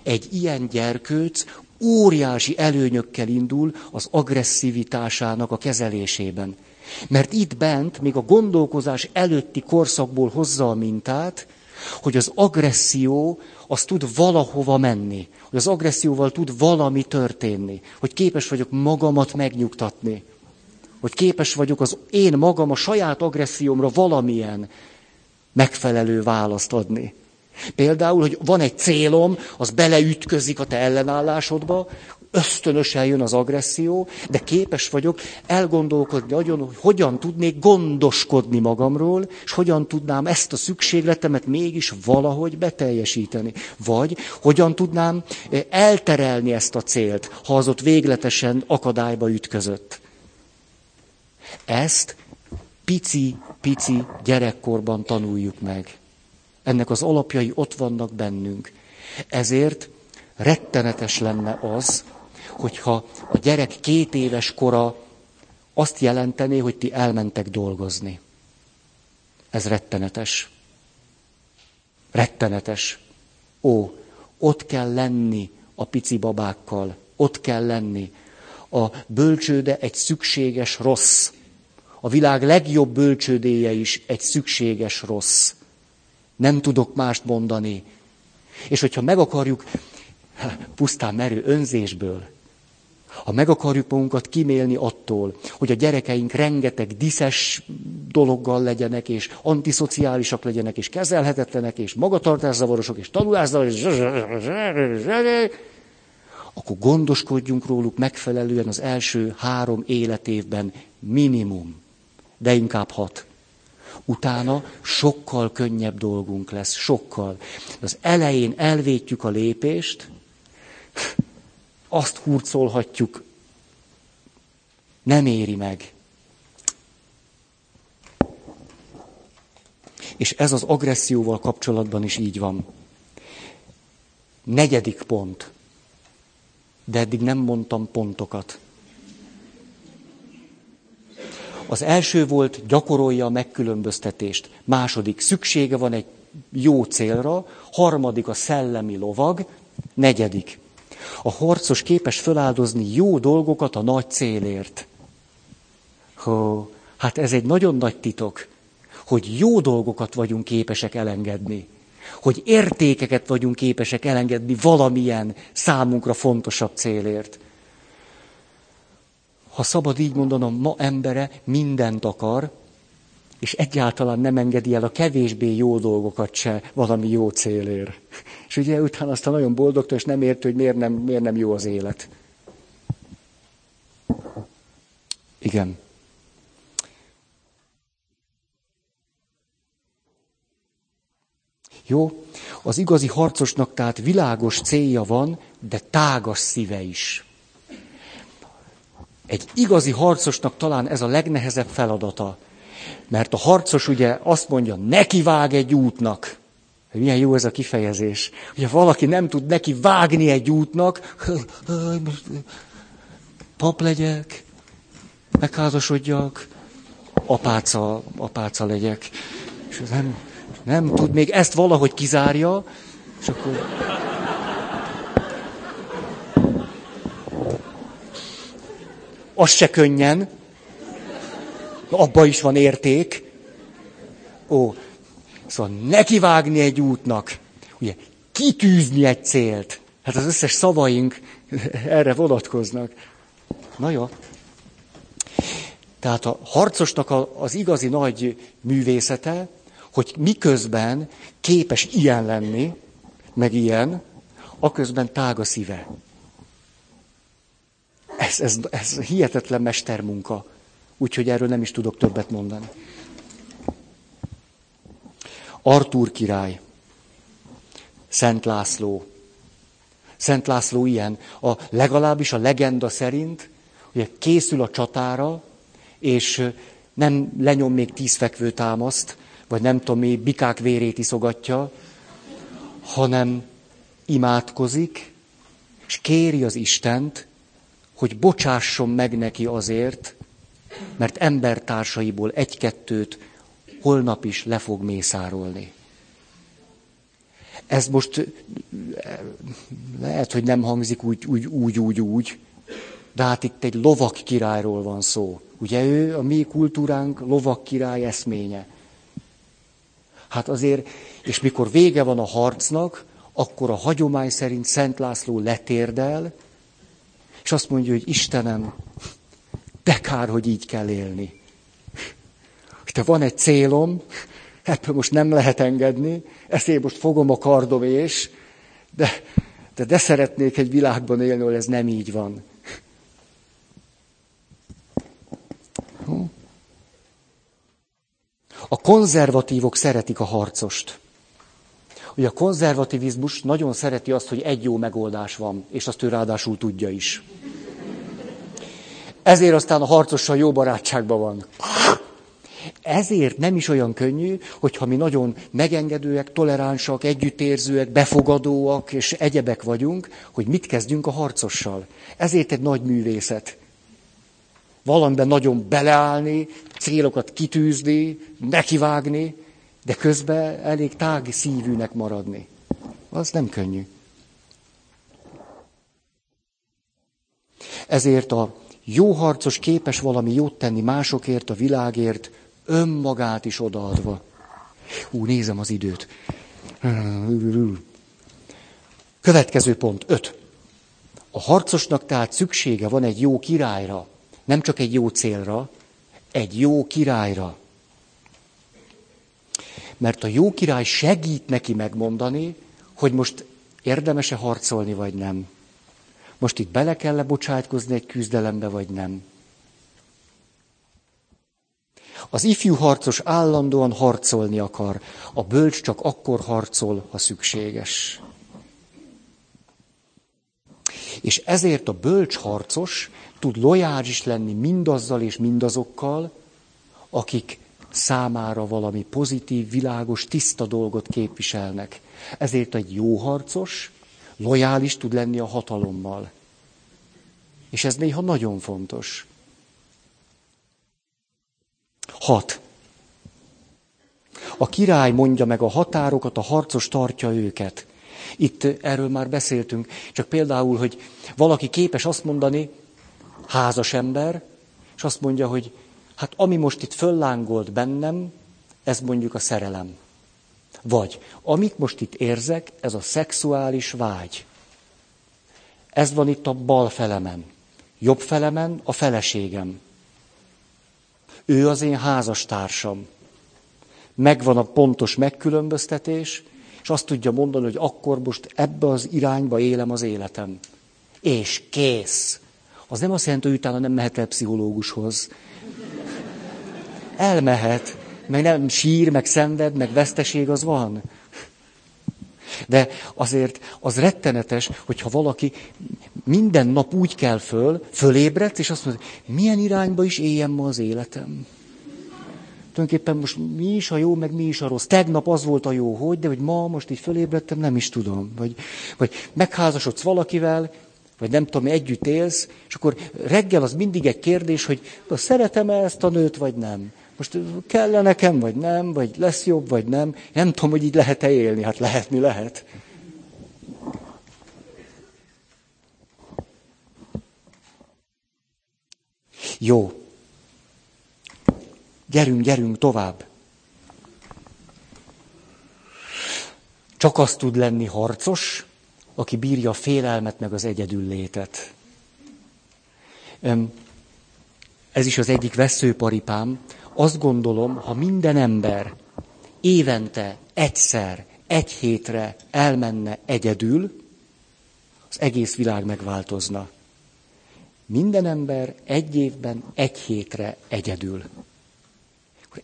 Egy ilyen gyerkőc óriási előnyökkel indul az agresszivitásának a kezelésében. Mert itt bent, még a gondolkozás előtti korszakból hozza a mintát, hogy az agresszió az tud valahova menni, hogy az agresszióval tud valami történni, hogy képes vagyok magamat megnyugtatni, hogy képes vagyok az én magam a saját agressziómra valamilyen megfelelő választ adni. Például, hogy van egy célom, az beleütközik a te ellenállásodba, ösztönösen jön az agresszió, de képes vagyok elgondolkodni agyon, hogy hogyan tudnék gondoskodni magamról, és hogyan tudnám ezt a szükségletemet mégis valahogy beteljesíteni. Vagy hogyan tudnám eh, elterelni ezt a célt, ha az ott végletesen akadályba ütközött. Ezt pici-pici gyerekkorban tanuljuk meg. Ennek az alapjai ott vannak bennünk. Ezért rettenetes lenne az, hogyha a gyerek két éves kora azt jelentené, hogy ti elmentek dolgozni. Ez rettenetes. Rettenetes. Ó, ott kell lenni a pici babákkal, ott kell lenni. A bölcsőde egy szükséges rossz. A világ legjobb bölcsődéje is egy szükséges rossz. Nem tudok mást mondani. És hogyha meg akarjuk pusztán merő önzésből, ha meg akarjuk magunkat kimélni attól, hogy a gyerekeink rengeteg diszes dologgal legyenek, és antiszociálisak legyenek, és kezelhetetlenek, és magatartászavarosok, és tanulászavarosok, akkor gondoskodjunk róluk megfelelően az első három életévben minimum, de inkább hat. Utána sokkal könnyebb dolgunk lesz, sokkal. Az elején elvétjük a lépést, azt hurcolhatjuk, nem éri meg. És ez az agresszióval kapcsolatban is így van. Negyedik pont. De eddig nem mondtam pontokat. Az első volt, gyakorolja a megkülönböztetést. Második, szüksége van egy jó célra. Harmadik, a szellemi lovag. Negyedik, a harcos képes feláldozni jó dolgokat a nagy célért. Hó, hát ez egy nagyon nagy titok, hogy jó dolgokat vagyunk képesek elengedni. Hogy értékeket vagyunk képesek elengedni valamilyen számunkra fontosabb célért. Ha szabad így mondanom, ma embere mindent akar, és egyáltalán nem engedi el a kevésbé jó dolgokat se valami jó célért. És ugye utána aztán nagyon boldogta, és nem érti, hogy miért nem, miért nem jó az élet. Igen. Jó? Az igazi harcosnak tehát világos célja van, de tágas szíve is. Egy igazi harcosnak talán ez a legnehezebb feladata. Mert a harcos ugye azt mondja, neki vág egy útnak. Milyen jó ez a kifejezés. Ugye valaki nem tud neki vágni egy útnak, pap legyek, megházasodjak, apáca, apáca legyek. És nem, nem tud még ezt valahogy kizárja, és akkor... Az se könnyen, abba is van érték. Ó, szóval nekivágni egy útnak, ugye, kitűzni egy célt. Hát az összes szavaink erre vonatkoznak. Na jó. Tehát a harcosnak az igazi nagy művészete, hogy miközben képes ilyen lenni, meg ilyen, aközben tág a szíve. Ez, ez, ez hihetetlen mestermunka. Úgyhogy erről nem is tudok többet mondani. Artúr király, Szent László. Szent László ilyen, a, legalábbis a legenda szerint, hogy készül a csatára, és nem lenyom még tíz fekvő támaszt, vagy nem tudom mi, bikák vérét iszogatja, hanem imádkozik, és kéri az Istent, hogy bocsásson meg neki azért, mert embertársaiból egy-kettőt holnap is le fog mészárolni. Ez most lehet, hogy nem hangzik úgy, úgy, úgy, úgy, úgy, de hát itt egy lovak királyról van szó. Ugye ő, a mi kultúránk lovak király eszménye. Hát azért, és mikor vége van a harcnak, akkor a hagyomány szerint Szent László letérdel, és azt mondja, hogy Istenem, de kár, hogy így kell élni. De van egy célom, ebből most nem lehet engedni, ezért most fogom a kardom és, de, de, de szeretnék egy világban élni, ahol ez nem így van. A konzervatívok szeretik a harcost. Ugye a konzervativizmus nagyon szereti azt, hogy egy jó megoldás van, és azt ő ráadásul tudja is. Ezért aztán a harcossal jó barátságban van. Ezért nem is olyan könnyű, hogyha mi nagyon megengedőek, toleránsak, együttérzőek, befogadóak és egyebek vagyunk, hogy mit kezdjünk a harcossal. Ezért egy nagy művészet. Valamiben nagyon beleállni, célokat kitűzni, nekivágni, de közben elég tági szívűnek maradni. Az nem könnyű. Ezért a jó harcos képes valami jót tenni másokért, a világért, önmagát is odaadva. Ú, nézem az időt. Következő pont, öt. A harcosnak tehát szüksége van egy jó királyra, nem csak egy jó célra, egy jó királyra. Mert a jó király segít neki megmondani, hogy most érdemese harcolni, vagy nem. Most itt bele kell lebocsátkozni egy küzdelembe, vagy nem. Az ifjú harcos állandóan harcolni akar, a bölcs csak akkor harcol, ha szükséges. És ezért a bölcs harcos tud lojális lenni mindazzal és mindazokkal, akik számára valami pozitív, világos, tiszta dolgot képviselnek. Ezért egy jó harcos Lojális tud lenni a hatalommal. És ez néha nagyon fontos. Hat. A király mondja meg a határokat, a harcos tartja őket. Itt erről már beszéltünk, csak például, hogy valaki képes azt mondani, házas ember, és azt mondja, hogy hát ami most itt föllángolt bennem, ez mondjuk a szerelem. Vagy amit most itt érzek, ez a szexuális vágy. Ez van itt a bal felemen. Jobb felemen a feleségem. Ő az én házastársam. Megvan a pontos megkülönböztetés, és azt tudja mondani, hogy akkor most ebbe az irányba élem az életem. És kész. Az nem azt jelenti, hogy utána nem mehet el pszichológushoz. Elmehet, meg nem sír, meg szenved, meg veszteség az van. De azért az rettenetes, hogyha valaki minden nap úgy kell föl, fölébredt, és azt mondja, milyen irányba is éljem ma az életem. Tulajdonképpen most mi is a jó, meg mi is a rossz. Tegnap az volt a jó, hogy, de hogy ma most így fölébredtem, nem is tudom. Vagy, vagy megházasodsz valakivel, vagy nem tudom, együtt élsz, és akkor reggel az mindig egy kérdés, hogy szeretem-e ezt a nőt, vagy nem. Most kell nekem, vagy nem, vagy lesz jobb, vagy nem. Nem tudom, hogy így lehet-e élni. Hát lehetni lehet. Jó. Gyerünk, gyerünk tovább. Csak az tud lenni harcos, aki bírja a félelmet meg az egyedül létet. Ez is az egyik veszőparipám, azt gondolom, ha minden ember évente egyszer, egy hétre elmenne egyedül, az egész világ megváltozna. Minden ember egy évben, egy hétre egyedül.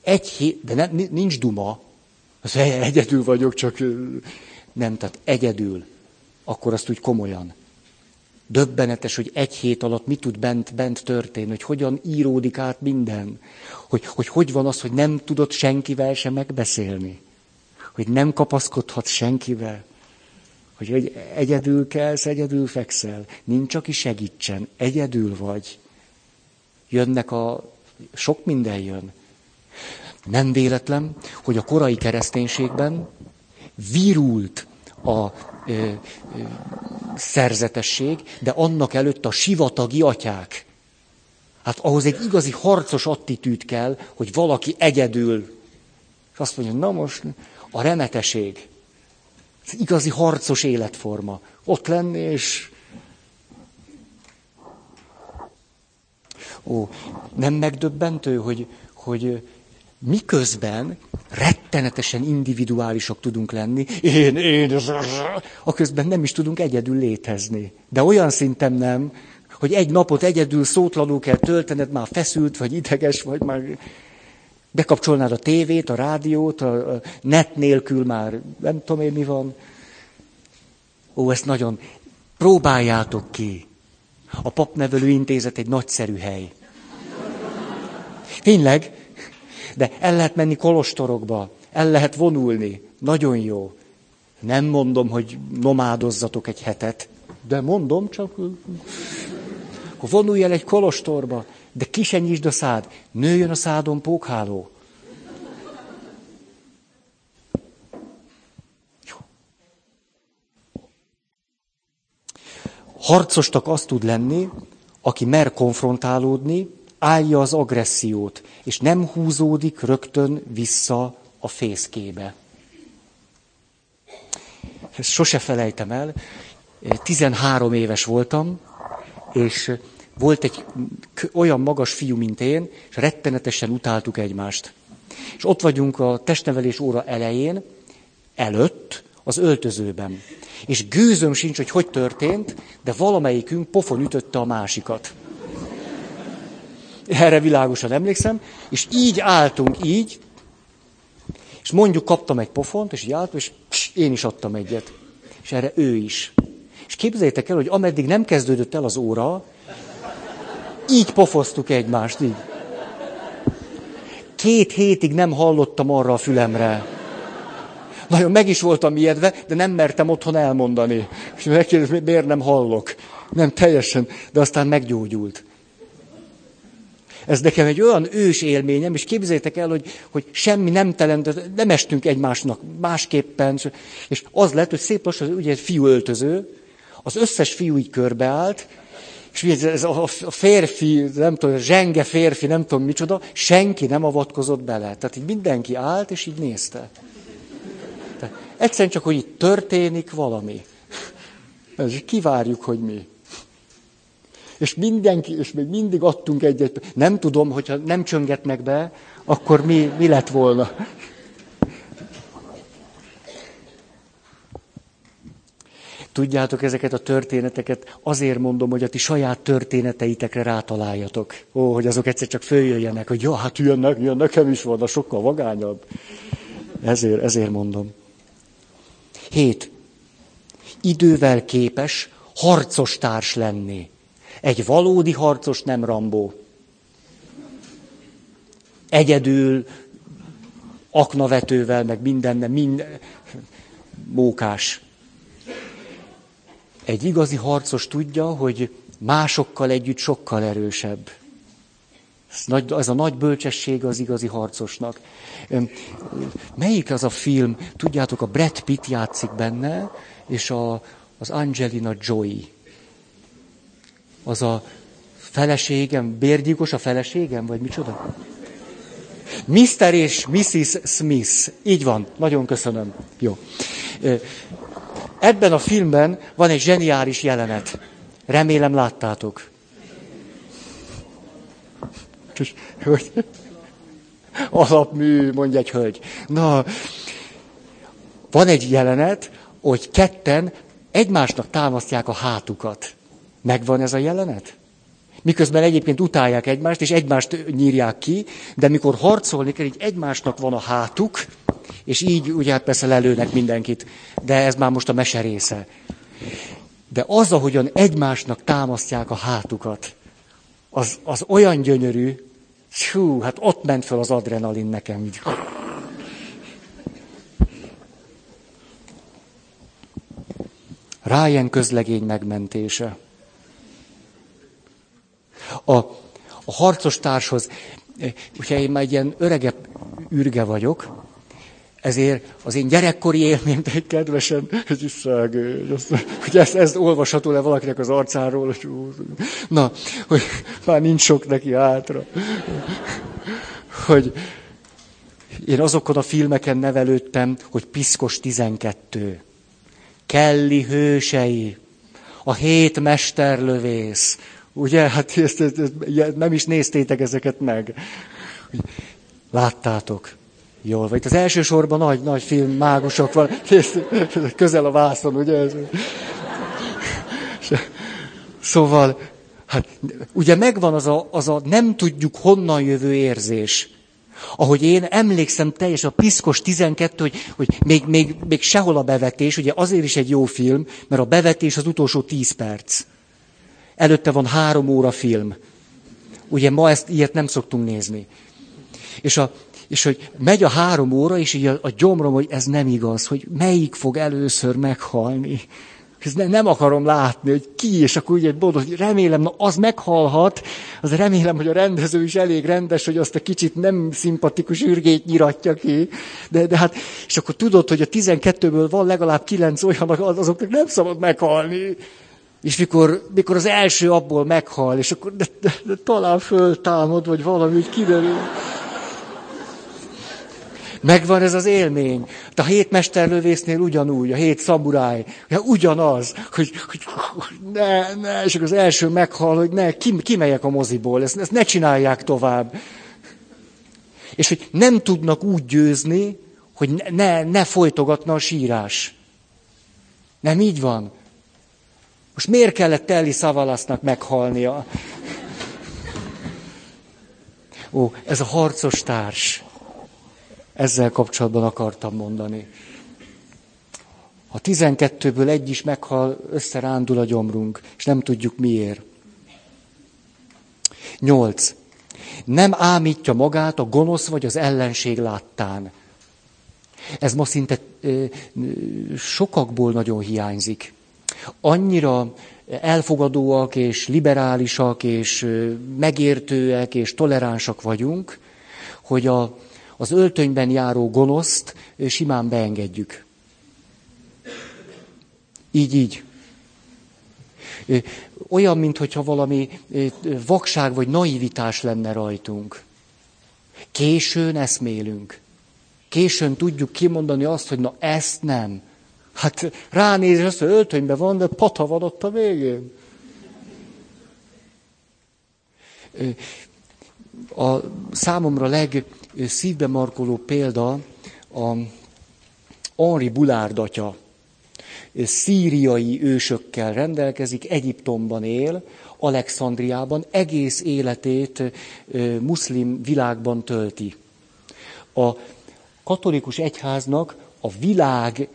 Egy hét, de nem, nincs duma, az egyedül vagyok, csak nem, tehát egyedül, akkor azt úgy komolyan. Döbbenetes, hogy egy hét alatt mi tud bent, bent történni, hogy hogyan íródik át minden. Hogy, hogy hogy van az, hogy nem tudod senkivel sem megbeszélni. Hogy nem kapaszkodhat senkivel. Hogy, egyedül kelsz, egyedül fekszel. Nincs, aki segítsen. Egyedül vagy. Jönnek a... Sok minden jön. Nem véletlen, hogy a korai kereszténységben virult a ö, ö, szerzetesség, de annak előtt a sivatagi atyák. Hát ahhoz egy igazi harcos attitűd kell, hogy valaki egyedül. És azt mondja, na most a remeteség. Ez igazi harcos életforma. Ott lenni, és... Ó, nem megdöbbentő, hogy, hogy miközben rettenetesen individuálisak tudunk lenni, én, én, a közben nem is tudunk egyedül létezni. De olyan szinten nem, hogy egy napot egyedül szótlanul kell töltened, már feszült, vagy ideges, vagy már bekapcsolnád a tévét, a rádiót, a net nélkül már nem tudom én mi van. Ó, ezt nagyon próbáljátok ki. A papnevelő intézet egy nagyszerű hely. Tényleg, de el lehet menni kolostorokba, el lehet vonulni. Nagyon jó. Nem mondom, hogy nomádozzatok egy hetet, de mondom, csak akkor vonulj el egy kolostorba, de ki se a szád, nőjön a szádon pókháló. Harcostak azt tud lenni, aki mer konfrontálódni, állja az agressziót, és nem húzódik rögtön vissza a fészkébe. Ezt sose felejtem el. 13 éves voltam, és volt egy olyan magas fiú, mint én, és rettenetesen utáltuk egymást. És ott vagyunk a testnevelés óra elején, előtt, az öltözőben. És gőzöm sincs, hogy hogy történt, de valamelyikünk pofon ütötte a másikat. Erre világosan emlékszem, és így álltunk, így, és mondjuk kaptam egy pofont, és így álltam, és én is adtam egyet. És erre ő is. És képzeljétek el, hogy ameddig nem kezdődött el az óra, így pofoztuk egymást, így. Két hétig nem hallottam arra a fülemre. Nagyon meg is voltam ijedve, de nem mertem otthon elmondani. És megkérdezem, miért nem hallok. Nem teljesen, de aztán meggyógyult. Ez nekem egy olyan ős élményem, és képzeljétek el, hogy, hogy semmi nem telen, nem estünk egymásnak másképpen, és az lett, hogy szép lassan, ugye egy fiú öltöző, az összes fiú így körbeállt, és ez a férfi, nem tudom, a zsenge férfi, nem tudom micsoda, senki nem avatkozott bele. Tehát így mindenki állt, és így nézte. Tehát egyszerűen csak, hogy itt történik valami. És kivárjuk, hogy mi. És mindenki, és még mindig adtunk egyet. Nem tudom, hogyha nem csöngetnek be, akkor mi, mi lett volna. Tudjátok, ezeket a történeteket azért mondom, hogy a ti saját történeteitekre rátaláljatok. Ó, hogy azok egyszer csak följöjjenek, hogy jó, hát jönnek, jön, nekem is van, a sokkal vagányabb. Ezért, ezért mondom. Hét. Idővel képes harcos társ lenni. Egy valódi harcos nem Rambó. Egyedül, aknavetővel, meg mindenne, minden, mókás. Egy igazi harcos tudja, hogy másokkal együtt sokkal erősebb. Ez, nagy, ez a nagy bölcsesség az igazi harcosnak. Melyik az a film? Tudjátok, a Brad Pitt játszik benne, és a, az Angelina Jolie. Az a feleségem, bérgyilkos a feleségem, vagy micsoda? Mr. és Mrs. Smith. Így van, nagyon köszönöm. Jó. Ebben a filmben van egy zseniális jelenet. Remélem láttátok. Hogy alapmű, mondja egy hölgy. Na, van egy jelenet, hogy ketten egymásnak támasztják a hátukat. Megvan ez a jelenet? Miközben egyébként utálják egymást, és egymást nyírják ki, de mikor harcolni kell, így egymásnak van a hátuk, és így ugye hát persze lelőnek mindenkit, de ez már most a mese része. De az, ahogyan egymásnak támasztják a hátukat, az, az olyan gyönyörű, hú, hát ott ment fel az adrenalin nekem így. Ryan közlegény megmentése. A, a harcos társhoz, ugye én már egy ilyen öregebb űrge vagyok, ezért az én gyerekkori élményt egy kedvesen, ez is szegény, hogy ezt, ezt olvasható le valakinek az arcáról, hogy na, hogy már nincs sok neki átra. Hogy én azokon a filmeken nevelődtem, hogy Piszkos 12, Kelly hősei, a hét mesterlövész, ugye, hát ezt, ezt, ezt, nem is néztétek ezeket meg. Láttátok. Jól vagy. Az első sorban nagy, nagy film, mágusok van, közel a vászon, ugye? Ez. Szóval, hát ugye megvan az a, az a nem tudjuk honnan jövő érzés. Ahogy én emlékszem teljes a Piszkos 12, hogy, hogy még, még, még sehol a bevetés, ugye azért is egy jó film, mert a bevetés az utolsó 10 perc. Előtte van három óra film. Ugye ma ezt ilyet nem szoktunk nézni. És a, és hogy megy a három óra, és így a, a gyomrom, hogy ez nem igaz, hogy melyik fog először meghalni. Ez ne, nem akarom látni, hogy ki, és akkor ugye boldog, hogy remélem, na az meghalhat, az remélem, hogy a rendező is elég rendes, hogy azt a kicsit nem szimpatikus ürgét nyiratja ki, de, de hát, és akkor tudod, hogy a 12-ből van legalább 9 olyan, azoknak nem szabad meghalni. És mikor, mikor az első abból meghal, és akkor de, de, de talán föltámad, vagy valami, hogy kiderül. Megvan ez az élmény. De a hét mesterlövésznél ugyanúgy, a hét szamuráj, ugyanaz, hogy, hogy ne, ne, és akkor az első meghal, hogy ne, ki, kimegyek a moziból, ezt, ezt ne csinálják tovább. És hogy nem tudnak úgy győzni, hogy ne, ne folytogatna a sírás. Nem így van. Most miért kellett Telly Szavalasznak meghalnia? Ó, ez a harcos társ. Ezzel kapcsolatban akartam mondani. A tizenkettőből egy is meghal, összerándul a gyomrunk, és nem tudjuk miért. Nyolc. Nem ámítja magát a gonosz vagy az ellenség láttán. Ez ma szinte sokakból nagyon hiányzik. Annyira elfogadóak és liberálisak és megértőek és toleránsak vagyunk, hogy a, az öltönyben járó gonoszt simán beengedjük. Így, így. Olyan, mintha valami vakság vagy naivitás lenne rajtunk. Későn eszmélünk. Későn tudjuk kimondani azt, hogy na ezt nem. Hát ránéz, azt hogy öltönyben van, de pata van ott a végén. A számomra legszívbe markoló példa a Henri Boulard atya. Szíriai ősökkel rendelkezik, Egyiptomban él, Alexandriában, egész életét muszlim világban tölti. A katolikus egyháznak a világ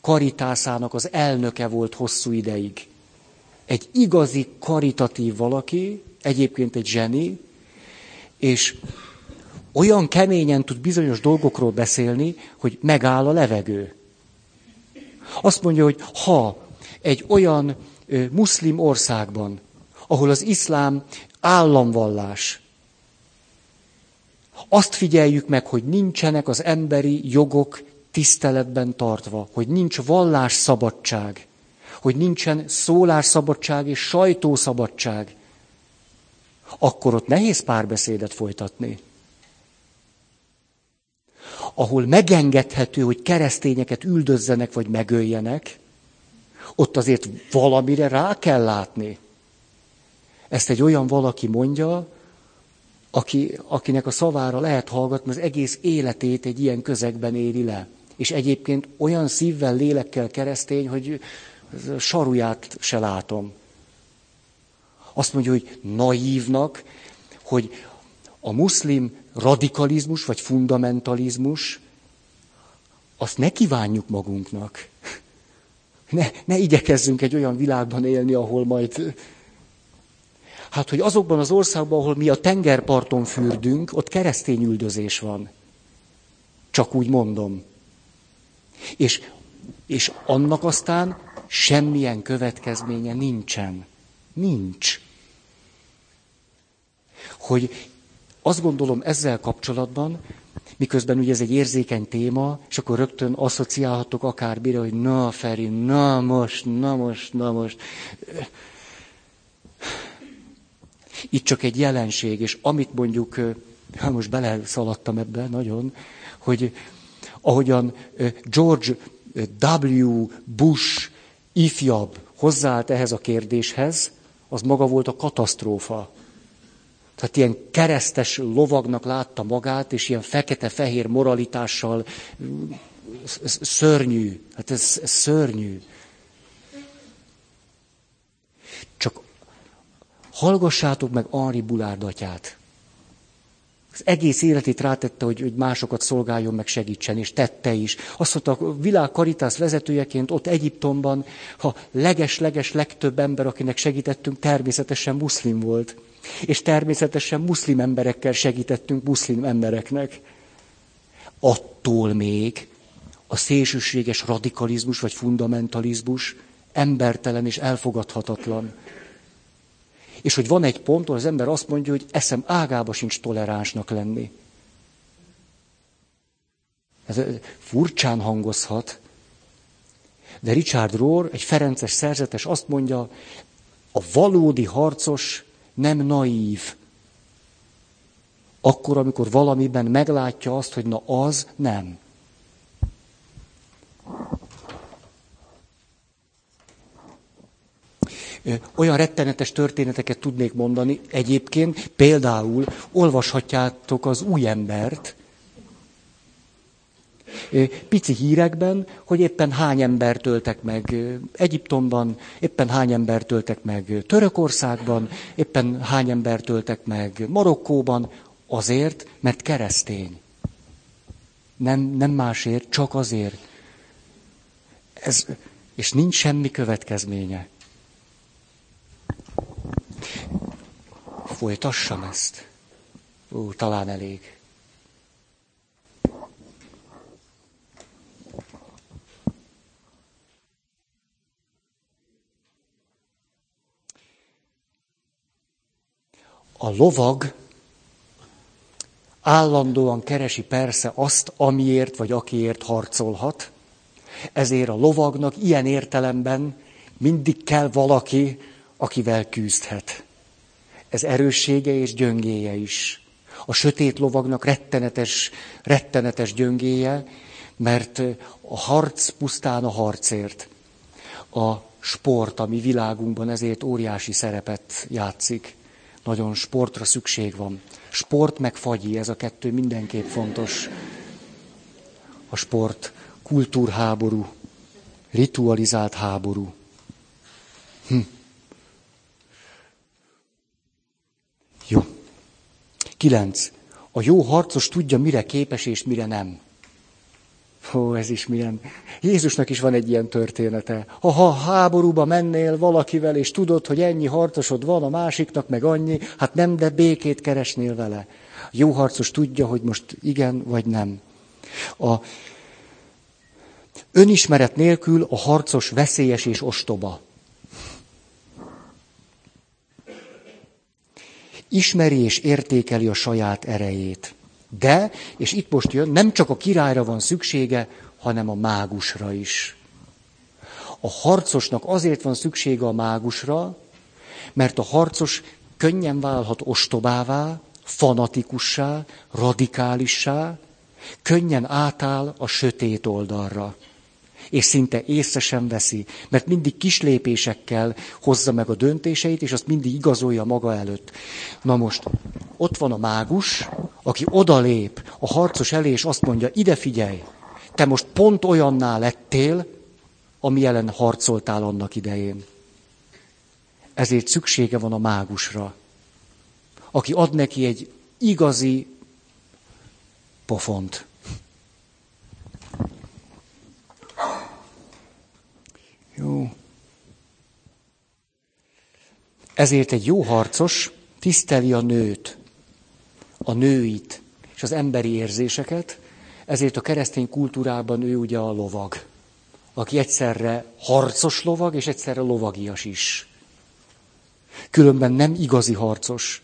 karitászának az elnöke volt hosszú ideig. Egy igazi karitatív valaki, egyébként egy zseni, és olyan keményen tud bizonyos dolgokról beszélni, hogy megáll a levegő. Azt mondja, hogy ha egy olyan muszlim országban, ahol az iszlám államvallás, azt figyeljük meg, hogy nincsenek az emberi jogok tiszteletben tartva, hogy nincs vallásszabadság, hogy nincsen szólásszabadság és sajtószabadság, akkor ott nehéz párbeszédet folytatni. Ahol megengedhető, hogy keresztényeket üldözzenek vagy megöljenek, ott azért valamire rá kell látni. Ezt egy olyan valaki mondja, aki, akinek a szavára lehet hallgatni, az egész életét egy ilyen közegben éli le. És egyébként olyan szívvel, lélekkel keresztény, hogy saruját se látom. Azt mondja, hogy naívnak, hogy a muszlim radikalizmus vagy fundamentalizmus, azt ne kívánjuk magunknak. Ne, ne igyekezzünk egy olyan világban élni, ahol majd... Hát, hogy azokban az országban, ahol mi a tengerparton fürdünk, ott keresztény üldözés van. Csak úgy mondom. És, és annak aztán semmilyen következménye nincsen. Nincs. Hogy azt gondolom ezzel kapcsolatban, miközben ugye ez egy érzékeny téma, és akkor rögtön asszociálhatok akár hogy na Feri, na most, na most, na most. Itt csak egy jelenség, és amit mondjuk, hát most beleszaladtam ebbe nagyon, hogy ahogyan George W. Bush ifjabb hozzáállt ehhez a kérdéshez, az maga volt a katasztrófa. Tehát ilyen keresztes lovagnak látta magát, és ilyen fekete-fehér moralitással szörnyű. Hát ez, ez szörnyű. Csak hallgassátok meg Henri Bulárd atyát. Az egész életét rátette, hogy, hogy másokat szolgáljon, meg segítsen, és tette is. Azt mondta, a világ karitász vezetőjeként ott Egyiptomban, ha leges-leges legtöbb ember, akinek segítettünk, természetesen muszlim volt. És természetesen muszlim emberekkel segítettünk muszlim embereknek. Attól még a szélsőséges radikalizmus vagy fundamentalizmus embertelen és elfogadhatatlan. És hogy van egy pont, ahol az ember azt mondja, hogy eszem ágába sincs toleránsnak lenni. Ez furcsán hangozhat, de Richard Rohr, egy ferences szerzetes azt mondja, a valódi harcos nem naív. Akkor, amikor valamiben meglátja azt, hogy na az nem. Olyan rettenetes történeteket tudnék mondani egyébként, például olvashatjátok az új embert, pici hírekben, hogy éppen hány embert öltek meg Egyiptomban, éppen hány embert öltek meg Törökországban, éppen hány embert öltek meg Marokkóban, azért, mert keresztény. Nem, nem másért, csak azért. Ez, és nincs semmi következménye. Folytassam ezt? Ó, talán elég. A lovag állandóan keresi persze azt, amiért vagy akiért harcolhat, ezért a lovagnak ilyen értelemben mindig kell valaki, akivel küzdhet. Ez erőssége és gyöngéje is. A sötét lovagnak rettenetes, rettenetes gyöngéje, mert a harc pusztán a harcért. A sport, ami világunkban ezért óriási szerepet játszik. Nagyon sportra szükség van. Sport meg fagyi, ez a kettő mindenképp fontos. A sport kultúrháború, ritualizált háború. Hm. Jó. Kilenc. A jó harcos tudja, mire képes és mire nem. Ó, ez is milyen. Jézusnak is van egy ilyen története. Ha, ha háborúba mennél valakivel, és tudod, hogy ennyi harcosod van, a másiknak meg annyi, hát nem, de békét keresnél vele. Jó harcos tudja, hogy most igen vagy nem. A önismeret nélkül a harcos veszélyes és ostoba. Ismeri és értékeli a saját erejét. De, és itt most jön, nem csak a királyra van szüksége, hanem a mágusra is. A harcosnak azért van szüksége a mágusra, mert a harcos könnyen válhat ostobává, fanatikussá, radikálissá, könnyen átáll a sötét oldalra és szinte észre sem veszi, mert mindig kis lépésekkel hozza meg a döntéseit, és azt mindig igazolja maga előtt. Na most, ott van a mágus, aki odalép a harcos elé, és azt mondja, ide figyelj, te most pont olyanná lettél, ami ellen harcoltál annak idején. Ezért szüksége van a mágusra, aki ad neki egy igazi pofont. Jó. Ezért egy jó harcos tiszteli a nőt, a nőit és az emberi érzéseket, ezért a keresztény kultúrában ő ugye a lovag, aki egyszerre harcos lovag, és egyszerre lovagias is. Különben nem igazi harcos.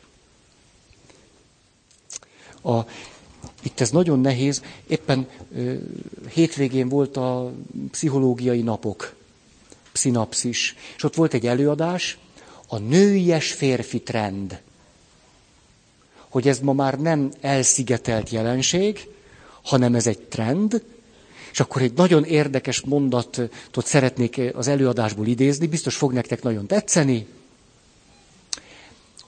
A, itt ez nagyon nehéz. Éppen ö, hétvégén volt a pszichológiai napok szinapszis. És ott volt egy előadás, a nőies férfi trend. Hogy ez ma már nem elszigetelt jelenség, hanem ez egy trend, és akkor egy nagyon érdekes mondatot szeretnék az előadásból idézni, biztos fog nektek nagyon tetszeni.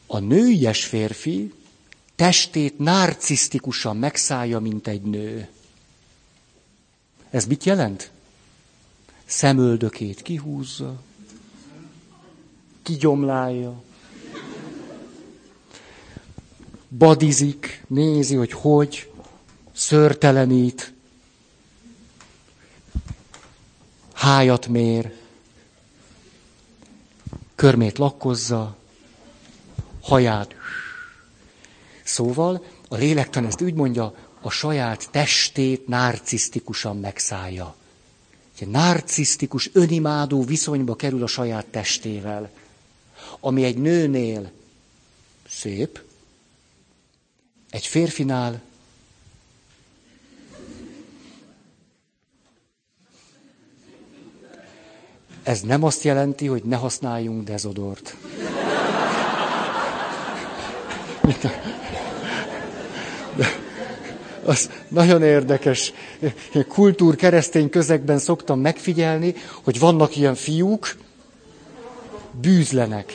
A nőies férfi testét narcisztikusan megszállja, mint egy nő. Ez mit jelent? Szemöldökét kihúzza, kigyomlálja, badizik, nézi, hogy hogy, szörtelenít, hájat mér, körmét lakkozza, haját. Szóval a lélektan ezt úgy mondja, a saját testét narcisztikusan megszállja egy narcisztikus, önimádó viszonyba kerül a saját testével, ami egy nőnél szép, egy férfinál Ez nem azt jelenti, hogy ne használjunk dezodort. Az nagyon érdekes. Kultúr keresztény közegben szoktam megfigyelni, hogy vannak ilyen fiúk, bűzlenek.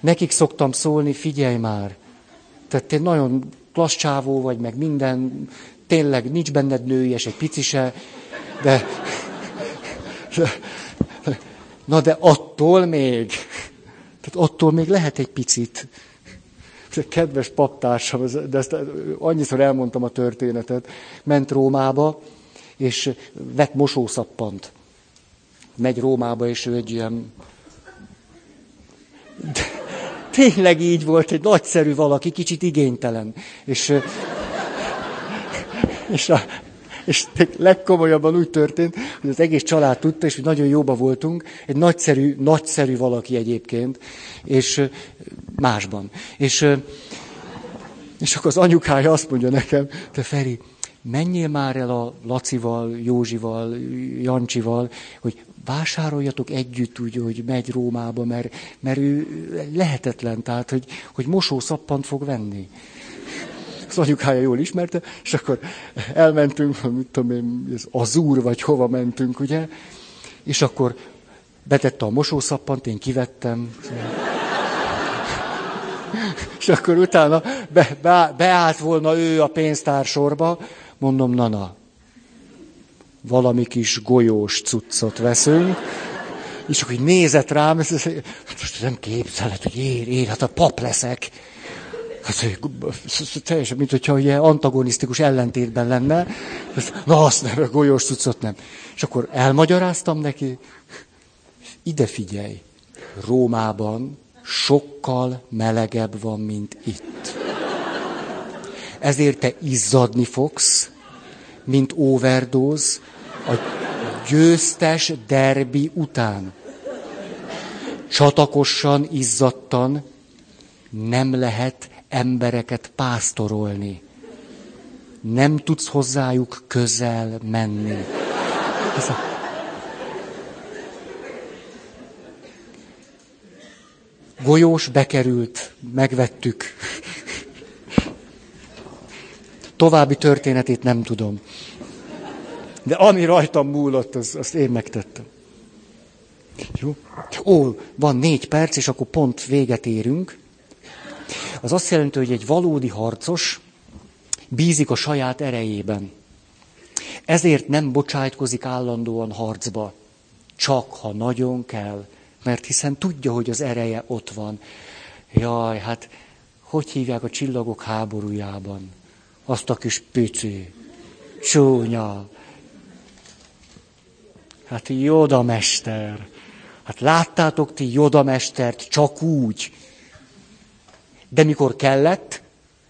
Nekik szoktam szólni, figyelj már. Tehát te nagyon klassz csávó vagy, meg minden, tényleg nincs benned nőies, egy pici se, de, de, na de attól még, tehát attól még lehet egy picit kedves paptársam, de ezt annyiszor elmondtam a történetet, ment Rómába, és vett mosószappant. Megy Rómába, és ő egy ilyen... De tényleg így volt, egy nagyszerű valaki, kicsit igénytelen. És, és a, És legkomolyabban úgy történt, hogy az egész család tudta, és hogy nagyon jóba voltunk. Egy nagyszerű, nagyszerű valaki egyébként, és másban. És, és akkor az anyukája azt mondja nekem, te Feri, menjél már el a Lacival, Józsival, Jancsival, hogy vásároljatok együtt úgy, hogy megy Rómába, mert, mert ő lehetetlen, tehát, hogy, hogy mosószappant fog venni. Az anyukája jól ismerte, és akkor elmentünk, mit tudom én, az Azúr, vagy hova mentünk, ugye, és akkor betette a mosószappant, én kivettem. És akkor utána be, be, beállt volna ő a pénztársorba, mondom, na-na, valami kis golyós cuccot veszünk, és akkor így nézett rám, most nem képzeled, hogy ér, ér, hát a pap leszek. Hát, teljesen, mint hogyha ilyen antagonisztikus ellentétben lenne. Na, azt nem, a golyós cuccot nem. És akkor elmagyaráztam neki, ide figyelj, Rómában sokkal melegebb van, mint itt. Ezért te izzadni fogsz, mint overdose a győztes derbi után. Csatakosan, izzadtan nem lehet embereket pásztorolni. Nem tudsz hozzájuk közel menni. Ez a... Golyós bekerült, megvettük. További történetét nem tudom. De ami rajtam múlott, az, azt én megtettem. Jó? Ó, van négy perc, és akkor pont véget érünk. Az azt jelenti, hogy egy valódi harcos bízik a saját erejében. Ezért nem bocsájtkozik állandóan harcba. Csak ha nagyon kell, mert hiszen tudja, hogy az ereje ott van. Jaj, hát hogy hívják a csillagok háborújában? Azt a kis pici, csúnya. Hát Joda mester. Hát láttátok ti Joda mestert csak úgy. De mikor kellett,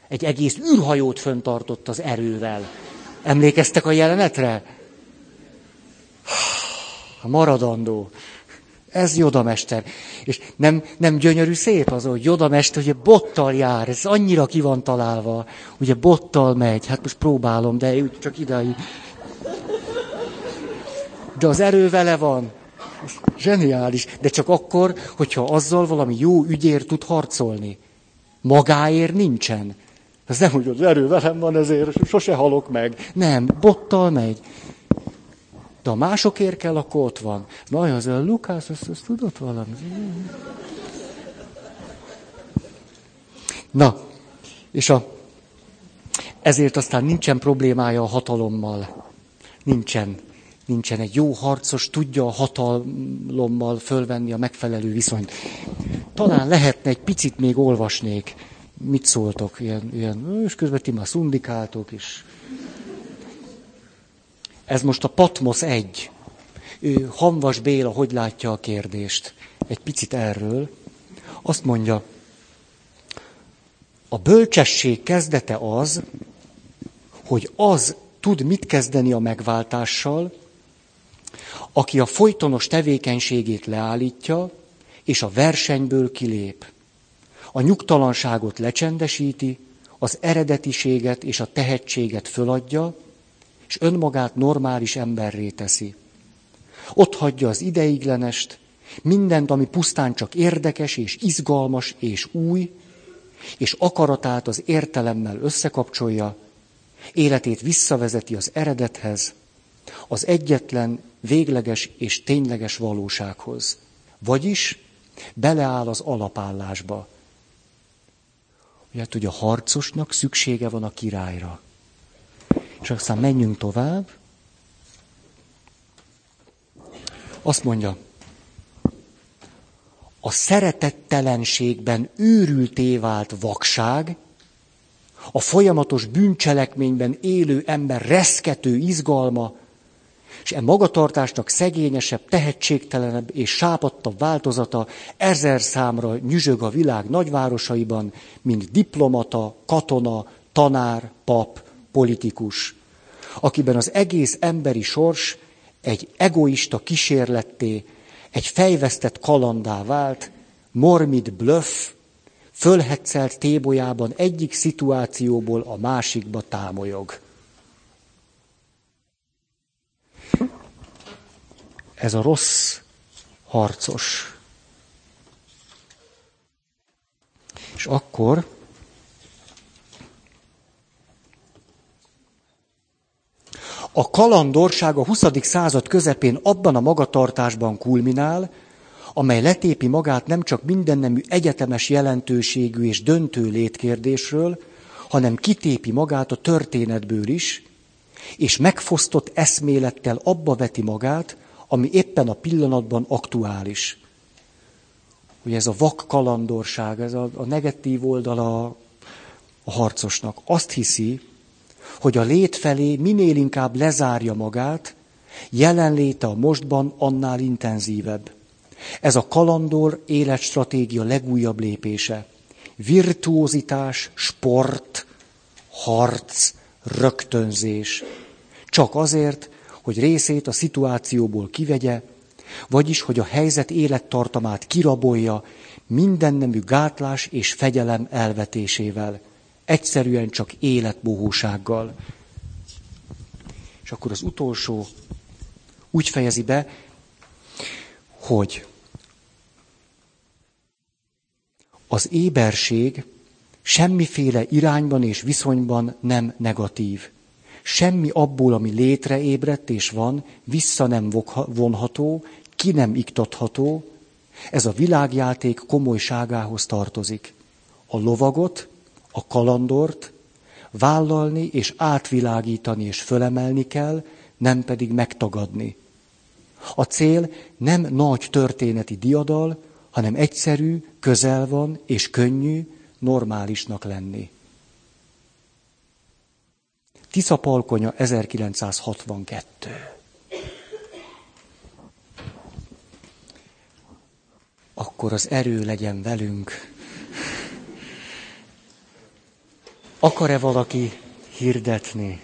egy egész űrhajót föntartott az erővel. Emlékeztek a jelenetre? Maradandó. Ez Jodamester. És nem, nem gyönyörű szép az, hogy Jodamester ugye bottal jár, ez annyira ki van találva, ugye bottal megy, hát most próbálom, de csak ideig. De az erő vele van. Zseniális. De csak akkor, hogyha azzal valami jó ügyért tud harcolni. Magáért nincsen. Ez nem úgy, az erő velem van, ezért sose halok meg. Nem, bottal megy. De a másokért kell, akkor ott van. Na, az a Lukász, azt, azt tudott valami. Na, és a, ezért aztán nincsen problémája a hatalommal. Nincsen. Nincsen egy jó harcos, tudja a hatalommal fölvenni a megfelelő viszonyt. Talán lehetne egy picit még olvasnék. Mit szóltok? Ilyen, ilyen, és közben ti már szundikáltok, és ez most a Patmos 1. Hanvas Béla hogy látja a kérdést? Egy picit erről. Azt mondja, a bölcsesség kezdete az, hogy az tud mit kezdeni a megváltással, aki a folytonos tevékenységét leállítja, és a versenyből kilép. A nyugtalanságot lecsendesíti, az eredetiséget és a tehetséget föladja, és önmagát normális emberré teszi. Ott hagyja az ideiglenest, mindent, ami pusztán csak érdekes és izgalmas és új, és akaratát az értelemmel összekapcsolja, életét visszavezeti az eredethez, az egyetlen, végleges és tényleges valósághoz. Vagyis beleáll az alapállásba. Ugye, hogy a harcosnak szüksége van a királyra. És aztán menjünk tovább. Azt mondja, a szeretettelenségben őrülté vált vakság, a folyamatos bűncselekményben élő ember reszkető izgalma, és e magatartásnak szegényesebb, tehetségtelenebb és sápadtabb változata ezer számra nyüzsög a világ nagyvárosaiban, mint diplomata, katona, tanár, pap, politikus. akiben az egész emberi sors egy egoista kísérletté, egy fejvesztett kalandá vált, mormid bluff, fölhetszelt tébolyában egyik szituációból a másikba támolyog. Ez a rossz harcos. És akkor A kalandorság a 20. század közepén abban a magatartásban kulminál, amely letépi magát nem csak mindennemű egyetemes jelentőségű és döntő létkérdésről, hanem kitépi magát a történetből is, és megfosztott eszmélettel abba veti magát, ami éppen a pillanatban aktuális. Ugye ez a vak kalandorság, ez a, a negatív oldala a harcosnak. Azt hiszi, hogy a lét felé minél inkább lezárja magát, jelenléte a mostban annál intenzívebb. Ez a kalandor életstratégia legújabb lépése. Virtuózitás, sport, harc, rögtönzés. Csak azért, hogy részét a szituációból kivegye, vagyis hogy a helyzet élettartamát kirabolja mindennemű gátlás és fegyelem elvetésével. Egyszerűen csak életbohósággal. És akkor az utolsó úgy fejezi be, hogy az éberség semmiféle irányban és viszonyban nem negatív. Semmi abból, ami létre ébredt és van, vissza nem vonható, ki nem iktatható, ez a világjáték komolyságához tartozik. A lovagot, a kalandort vállalni és átvilágítani és fölemelni kell, nem pedig megtagadni. A cél nem nagy történeti diadal, hanem egyszerű, közel van és könnyű, normálisnak lenni. Tisza Palkonya 1962. Akkor az erő legyen velünk. Akar-e valaki hirdetni?